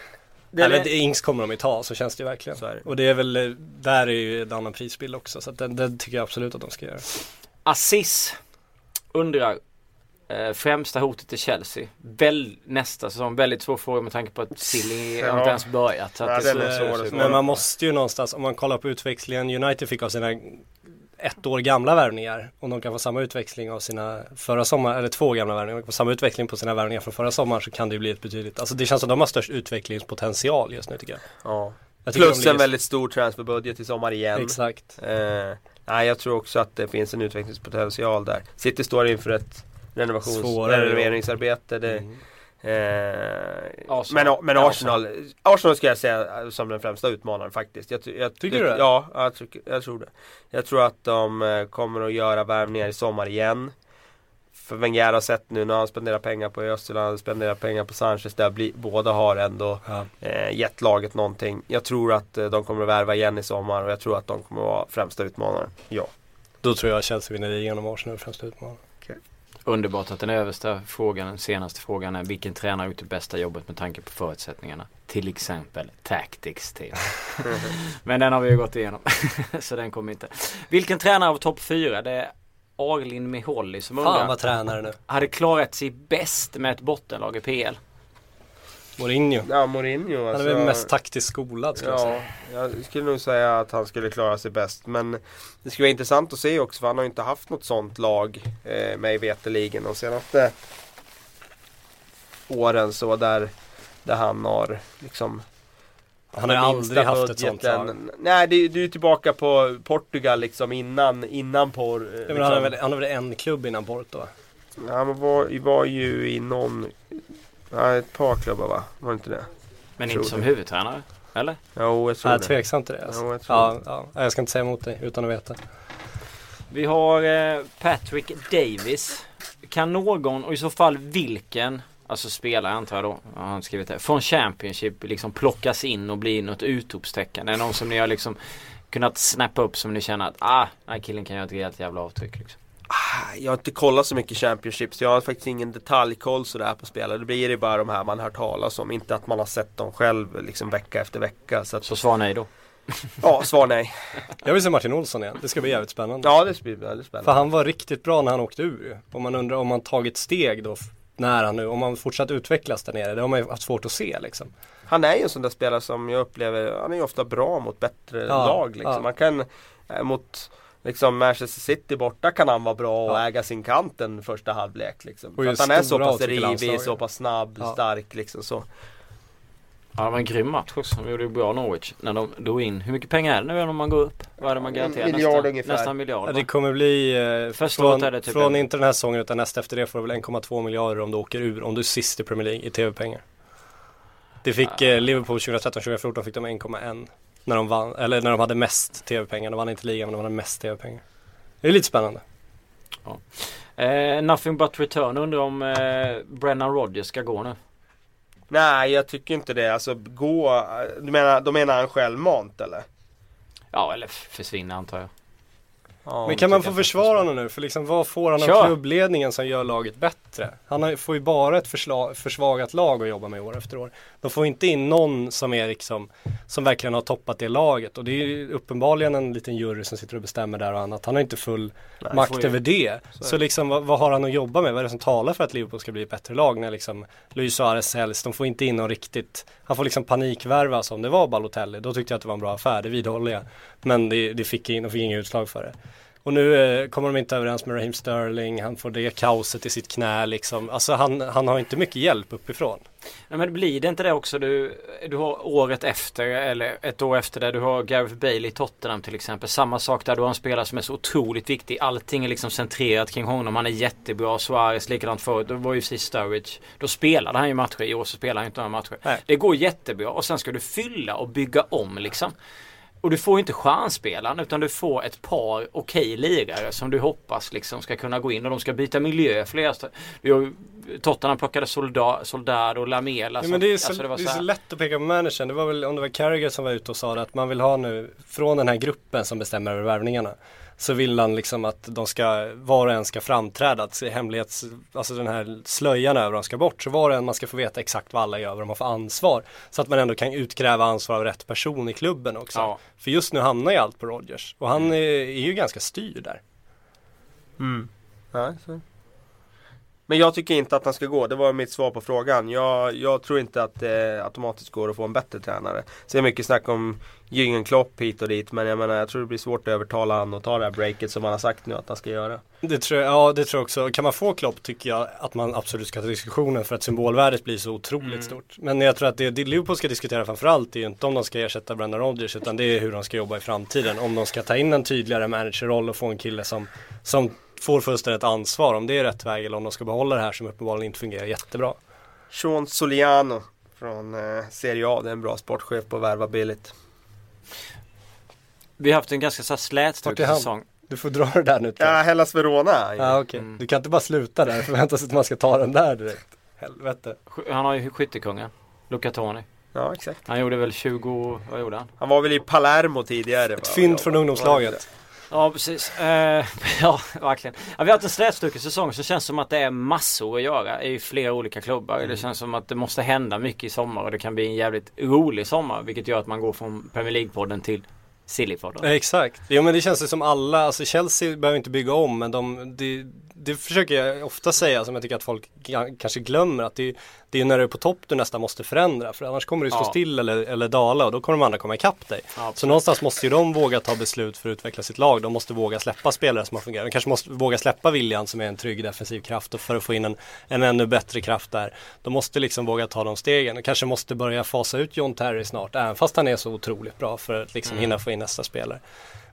Det Nej, är men det- Ings kommer de ju ta, så känns det ju verkligen. Så är det. Och det är väl, eh, där är ju en annan prisbild också. Så att den, den tycker jag absolut att de ska göra. Assis undrar Eh, främsta hotet är Chelsea. Väl, nästa säsong, väldigt svår fråga med tanke på att Silly Ja. inte ens börjat. Så Ja, det, är svår att Men man måste ju någonstans, om man kollar på utvecklingen United fick av sina ett år gamla värvningar om de kan få samma utväxling av sina förra sommar, eller två gamla värvningar, om de kan få samma utveckling på sina värvningar från förra sommaren så kan det ju bli ett betydligt, alltså det känns som de har störst utvecklingspotential just nu tycker jag. Ja. jag tycker Plus de en väldigt stor transferbudget i sommar igen. Exakt. Eh, nej, jag tror också att det finns en utvecklingspotential där. City står inför ett renovations Svårare, renoveringsarbete. Det, Mm. eh, Arsenal. men, men Arsenal, Arsenal ska jag säga som den främsta utmanaren faktiskt. Jag, jag, Tycker du det? Ja, jag, tycker- jag tror det. Jag tror att de eh, kommer att göra värvningar i sommar igen. För Wenger har sett nu när han spenderar pengar på Österland, spenderar pengar på Sanchez där bli, båda har ändå Ja. eh, gett laget någonting. Jag tror att eh, de kommer att värva igen i sommar och jag tror att de kommer att vara främsta utmanaren. Ja. Då tror jag Chelsea vinner ligan om Arsenal är främsta utmanare. Underbart att den översta frågan, den senaste frågan är vilken tränare har gjort det bästa jobbet med tanke på förutsättningarna? Till exempel Tactics team. Men den har vi ju gått igenom. Så den kommer inte. Vilken tränare av topp 4? Det är Arlin Miholli som Fan undrar. vad tränare nu. Hade klarat sig bäst med ett bottenlag i PL. Mourinho. Ja, Mourinho Han alltså. är väl mest taktiskt skolad skulle jag Ja, säga. jag skulle nog säga att han skulle klara sig bäst. Men det skulle vara intressant att se också för han har ju inte haft något sånt lag eh, mig veterligen de senaste åren så där, där han har liksom Han har aldrig haft ett sånt lag. Nej, det, du är tillbaka på Portugal liksom innan, innan på... Ja, Liksom. men han, har väl, han har väl en klubb innan Porto va? Ja, men var, var ju i någon, ja, ett par klubbar va? Var det inte det? Men inte som det. huvudtränare. Eller? Jo, jag tror Jag är det. tveksam till det alltså. Jo, jag tror ja, ja, jag ska inte säga emot dig utan att veta. Vi har eh, Patrick Davis. Kan någon, och i så fall vilken, alltså spelare antar jag då, har han skrivit här, från Championship liksom plockas in och bli något utropstecken? Är det någon som ni har liksom kunnat snappa upp som ni känner att ah, den här killen kan göra ett rejält jävla avtryck liksom. Jag har inte kollat så mycket Championship så jag har faktiskt ingen detaljkoll sådär på spelare. Det blir ju bara de här man hört talas om. Inte att man har sett dem själv liksom vecka efter vecka. Så att, Så svar nej då. ja, svar nej. Jag vill se Martin Olsson igen. Det ska bli jävligt spännande. Ja, det blir väldigt För spännande. han var riktigt bra när han åkte ur. Och man undrar om han tagit steg då f- när han nu, om han fortsatt utvecklas där nere. Det har man ju haft svårt att se liksom. Han är ju en sån där spelare som jag upplever, han är ju ofta bra mot bättre Ja, lag liksom. ja. Man kan, eh, mot liksom Manchester City borta kan han vara bra och Ja. äga sin kant en första halvlek liksom. För att han är så pass rivig, så pass snabb, Ja. stark liksom så. Ja det var en grym match också. De gjorde ju bra Norwich. När de drog in, hur mycket pengar är det nu om man går upp? Vad är det man En garanterar? miljard nästan, ungefär. Nästan en miljard Ja, det kommer bli, eh, Första från, är det typ från en- inte den här säsongen utan nästa efter det får du väl 1,2 miljarder om du åker ur, om du är sist i Premier League i tv-pengar. Det fick Ah. eh, Liverpool 2013-2014 fick de 1,1 när de vann, eller när de hade mest tv-pengar. De vann inte ligan men de hade mest tv-pengar. Det är lite spännande. Eh, nothing but return undrar om eh, Brennan Rodgers ska gå nu. Nej, jag tycker inte det. Alltså gå, du menar, då menar han självmant eller? Ja eller försvinna antar jag. Ja, Men kan man få försvara honom nu? För liksom vad får han av Kör. klubbledningen som gör laget bättre? Han har, får ju bara ett försla- försvagat lag att jobba med år efter år. De får inte in någon som är liksom, som verkligen har toppat det laget. Och det är ju uppenbarligen en liten jury som sitter och bestämmer där och annat. Han har inte full Nej, makt över det. Så Så, liksom vad, vad har han att jobba med? Vad är det som talar för att Liverpool ska bli ett bättre lag när liksom Luis Suarez säljs? De får inte in någon riktigt, han får liksom panikvärva som det var Balotelli. Då tyckte jag att det var en bra affär, det vidhåller jag. Men det, det fick, in, de fick inga utslag för det. Och nu eh, kommer de inte överens med Raheem Sterling, han får det kaoset i sitt knä liksom. Alltså han, han har inte mycket hjälp uppifrån. Nej, men blir det inte det också du, du har året efter eller ett år efter där du har Gareth Bale i Tottenham till exempel. Samma sak där du har en spelare som är så otroligt viktig. Allting är liksom centrerat kring honom. Han är jättebra. Suarez likadant förut. Då var ju precis Sturridge. Då spelade han ju matcher. I år så spelar han inte några matcher. Nej. Det går jättebra och sen ska du fylla och bygga om liksom. Och du får ju inte stjärnspelaren utan du får ett par okej lirare som du hoppas liksom ska kunna gå in och de ska byta miljö flera ju- Tottenham plockade Solda- Soldado och Lamela. Ja, men det är, så, alltså, det det är så lätt att peka på managern. Det var väl om det var Carragher som var ute och sa det att man vill ha nu från den här gruppen som bestämmer över värvningarna. Så vill han liksom att de ska, var och en ska framträda, att hemlighets, alltså den här slöjan över dem ska bort. Så var och en man ska få veta exakt vad alla gör, vad de har för ansvar. Så att man ändå kan utkräva ansvar av rätt person i klubben också. Ja. För just nu hamnar ju allt på Rodgers. Och han är, är ju ganska styrd där. Ja, så. Men jag tycker inte att han ska gå, det var mitt svar på frågan. Jag, jag tror inte att det automatiskt går att få en bättre tränare. Så det är mycket snack om Jürgen Klopp hit och dit men jag menar jag tror det blir svårt att övertala honom att ta det här breaket som han har sagt nu att han ska göra. Det tror jag, ja det tror jag också. Kan man få Klopp tycker jag att man absolut ska ta diskussionen för att symbolvärdet blir så otroligt Mm. stort. Men jag tror att det, det Liverpool ska diskutera framförallt är ju inte om de ska ersätta Brendan Rodgers utan det är hur de ska jobba i framtiden. Om de ska ta in en tydligare managerroll och få en kille som, som får fullständigt ansvar om det är rätt väg eller om de ska behålla det här som uppenbarligen inte fungerar jättebra. Sean Soliano från eh, Serie A, det är en bra sportchef på att värva billigt. Vi har haft en ganska så här är slätstruken han? säsong. Du får dra det där nu Ja. Hellas Verona. Ja okej, Mm. du kan inte bara sluta där och förvänta sig att man ska ta den där direkt. Helvete. Han har ju skyttekungen. Luca Toni. Ja, exakt. Han gjorde väl 20, vad gjorde han? Han var väl i Palermo tidigare. Ett fynd från ungdomslaget. Ja precis, eh, ja verkligen. Ja, vi har haft en slätstruken säsong så det känns som att det är massor att göra i flera olika klubbar. Mm. Det känns som att det måste hända mycket i sommar och det kan bli en jävligt rolig sommar. Vilket gör att man går från Premier League-podden till Sillypodden. Ja, Exakt, jo men det känns ju som alla, alltså Chelsea behöver inte bygga om men de, det, det försöker jag ofta säga som jag tycker att folk kanske glömmer att det, det är när du är på topp du nästan måste förändra för annars kommer du stå Ja. still eller, eller dala och då kommer de andra komma ikapp dig. Ja, Så någonstans måste ju de våga ta beslut för att utveckla sitt lag. De måste våga släppa spelare som har fungerat. De kanske måste våga släppa William som är en trygg defensiv kraft och för att få in en, en ännu bättre kraft där. De måste liksom våga ta de stegen. De kanske måste börja fasa ut John Terry snart, även fast han är så otroligt bra för att liksom hinna få in nästa spelare.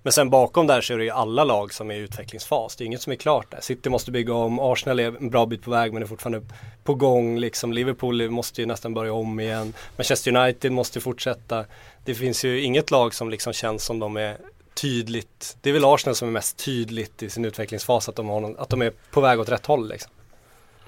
Men sen bakom där så är det ju alla lag som är i utvecklingsfas. Det är inget som är klart där. City måste bygga om, Arsenal är en bra bit på väg men är fortfarande på gång liksom. Liverpool måste ju nästan börja om igen. Manchester United måste fortsätta. Det finns ju inget lag som liksom känns som de är tydligt. Det är väl Arsenal som är mest tydligt i sin utvecklingsfas att de, har någon, att de är på väg åt rätt håll liksom.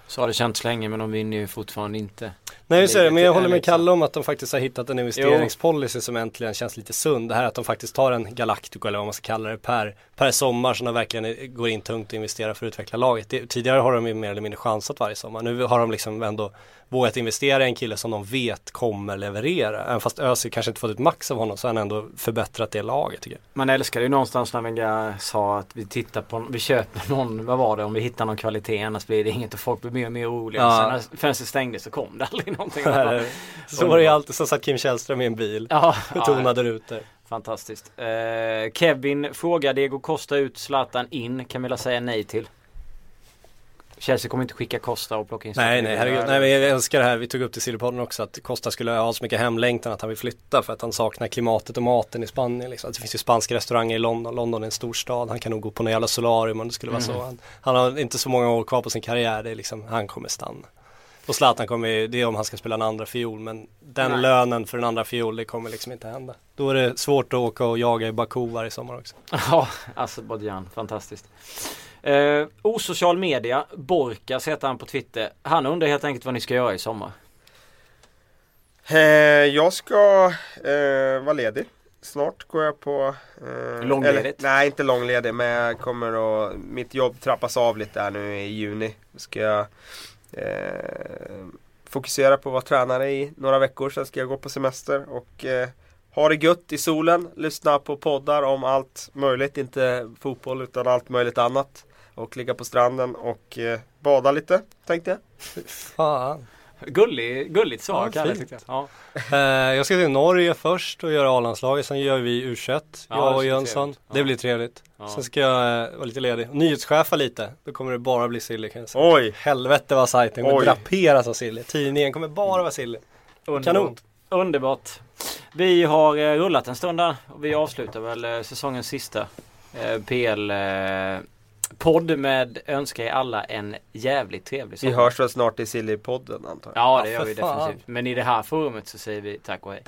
Så har det känts länge men de vinner ju fortfarande inte. Nej så är det, men jag håller med. Kalle om att de faktiskt har hittat en investeringspolicy som äntligen känns lite sund. Det här att de faktiskt tar en Galactico eller vad man ska kalla det per, per sommar som de verkligen går in tungt och investerar för att utveckla laget. Det, tidigare har de ju mer eller mindre chansat varje sommar. Nu har de liksom ändå vågat investera i en kille som de vet kommer leverera. Även fast Özil kanske inte fått ut max av honom så har han ändå förbättrat det laget tycker jag. Man älskar ju någonstans när Wenger sa att vi tittar på, vi köper någon, vad var det, om vi hittar någon kvalitet annars blir det inget och folk blir mer och mer oroliga. Ja. Sen när fönstret stängdes så kom det aldrig någonting. så var det ju alltid, så satt Kim Källström i en bil Ja, och tonade rutor. fantastiskt. Eh, Kevin frågar Diego Costa ut, Zlatan in. Camilla säger nej till. Chelsea kommer inte skicka Costa och plocka in Nej nej herregud, nej men jag älskar det här, vi tog upp det i Sillypodden också att Costa skulle ha så mycket hemlängtan att han vill flytta för att han saknar klimatet och maten i Spanien liksom. Att Det finns ju spanska restauranger i London, London är en stor stad, han kan nog gå på någon jävla solarium om det skulle vara så. Han, han har inte så många år kvar på sin karriär, det är liksom, han kommer stanna. Och Zlatan kommer, det är om han ska spela en andra fiol men den Nej. lönen för en andra fiol det kommer liksom inte hända. Då är det svårt att åka och jaga i Baku varje sommar också. Ja, Azerbajdzjan. Fantastiskt. Eh, osocial media. Borkas heter han på Twitter. Han undrar helt enkelt vad ni ska göra i sommar. Eh, jag ska eh, vara ledig. Snart går jag på... Eh, Långledigt? Nej, inte långledig men jag kommer att... Mitt jobb trappas av lite här nu i juni. Ska jag eh, fokusera på att vara tränare i några veckor. Sen ska jag gå på semester och eh, ha det gött i solen. Lyssna på poddar om allt möjligt. Inte fotboll utan allt möjligt annat. Och ligga på stranden och eh, bada lite, tänkte jag. Fan. Gullig, gulligt svar Ja, Kalle tyckte jag. Ja. Eh, jag ska till Norge först och göra A-landslaget, sen gör vi U21, Ja, jag det och Jönsson. trevligt. Ja. Det blir trevligt. Ja. Sen ska jag eh, vara lite ledig. Nyhetschefa lite, då kommer det bara bli silly kan jag säga. Oj! Helvete vad sajten kommer Oj. draperas av silly. Tidningen kommer bara vara silly. Kanon. Underbart. Vi har eh, rullat en stund där och vi avslutar väl eh, säsongens sista eh, PL eh, podd med önskar er alla en jävligt trevlig Vi sommar. hörs väl snart i Sillypodden antar jag. Ja Ja, det gör för vi fan. definitivt. Men i det här forumet så säger vi tack och hej.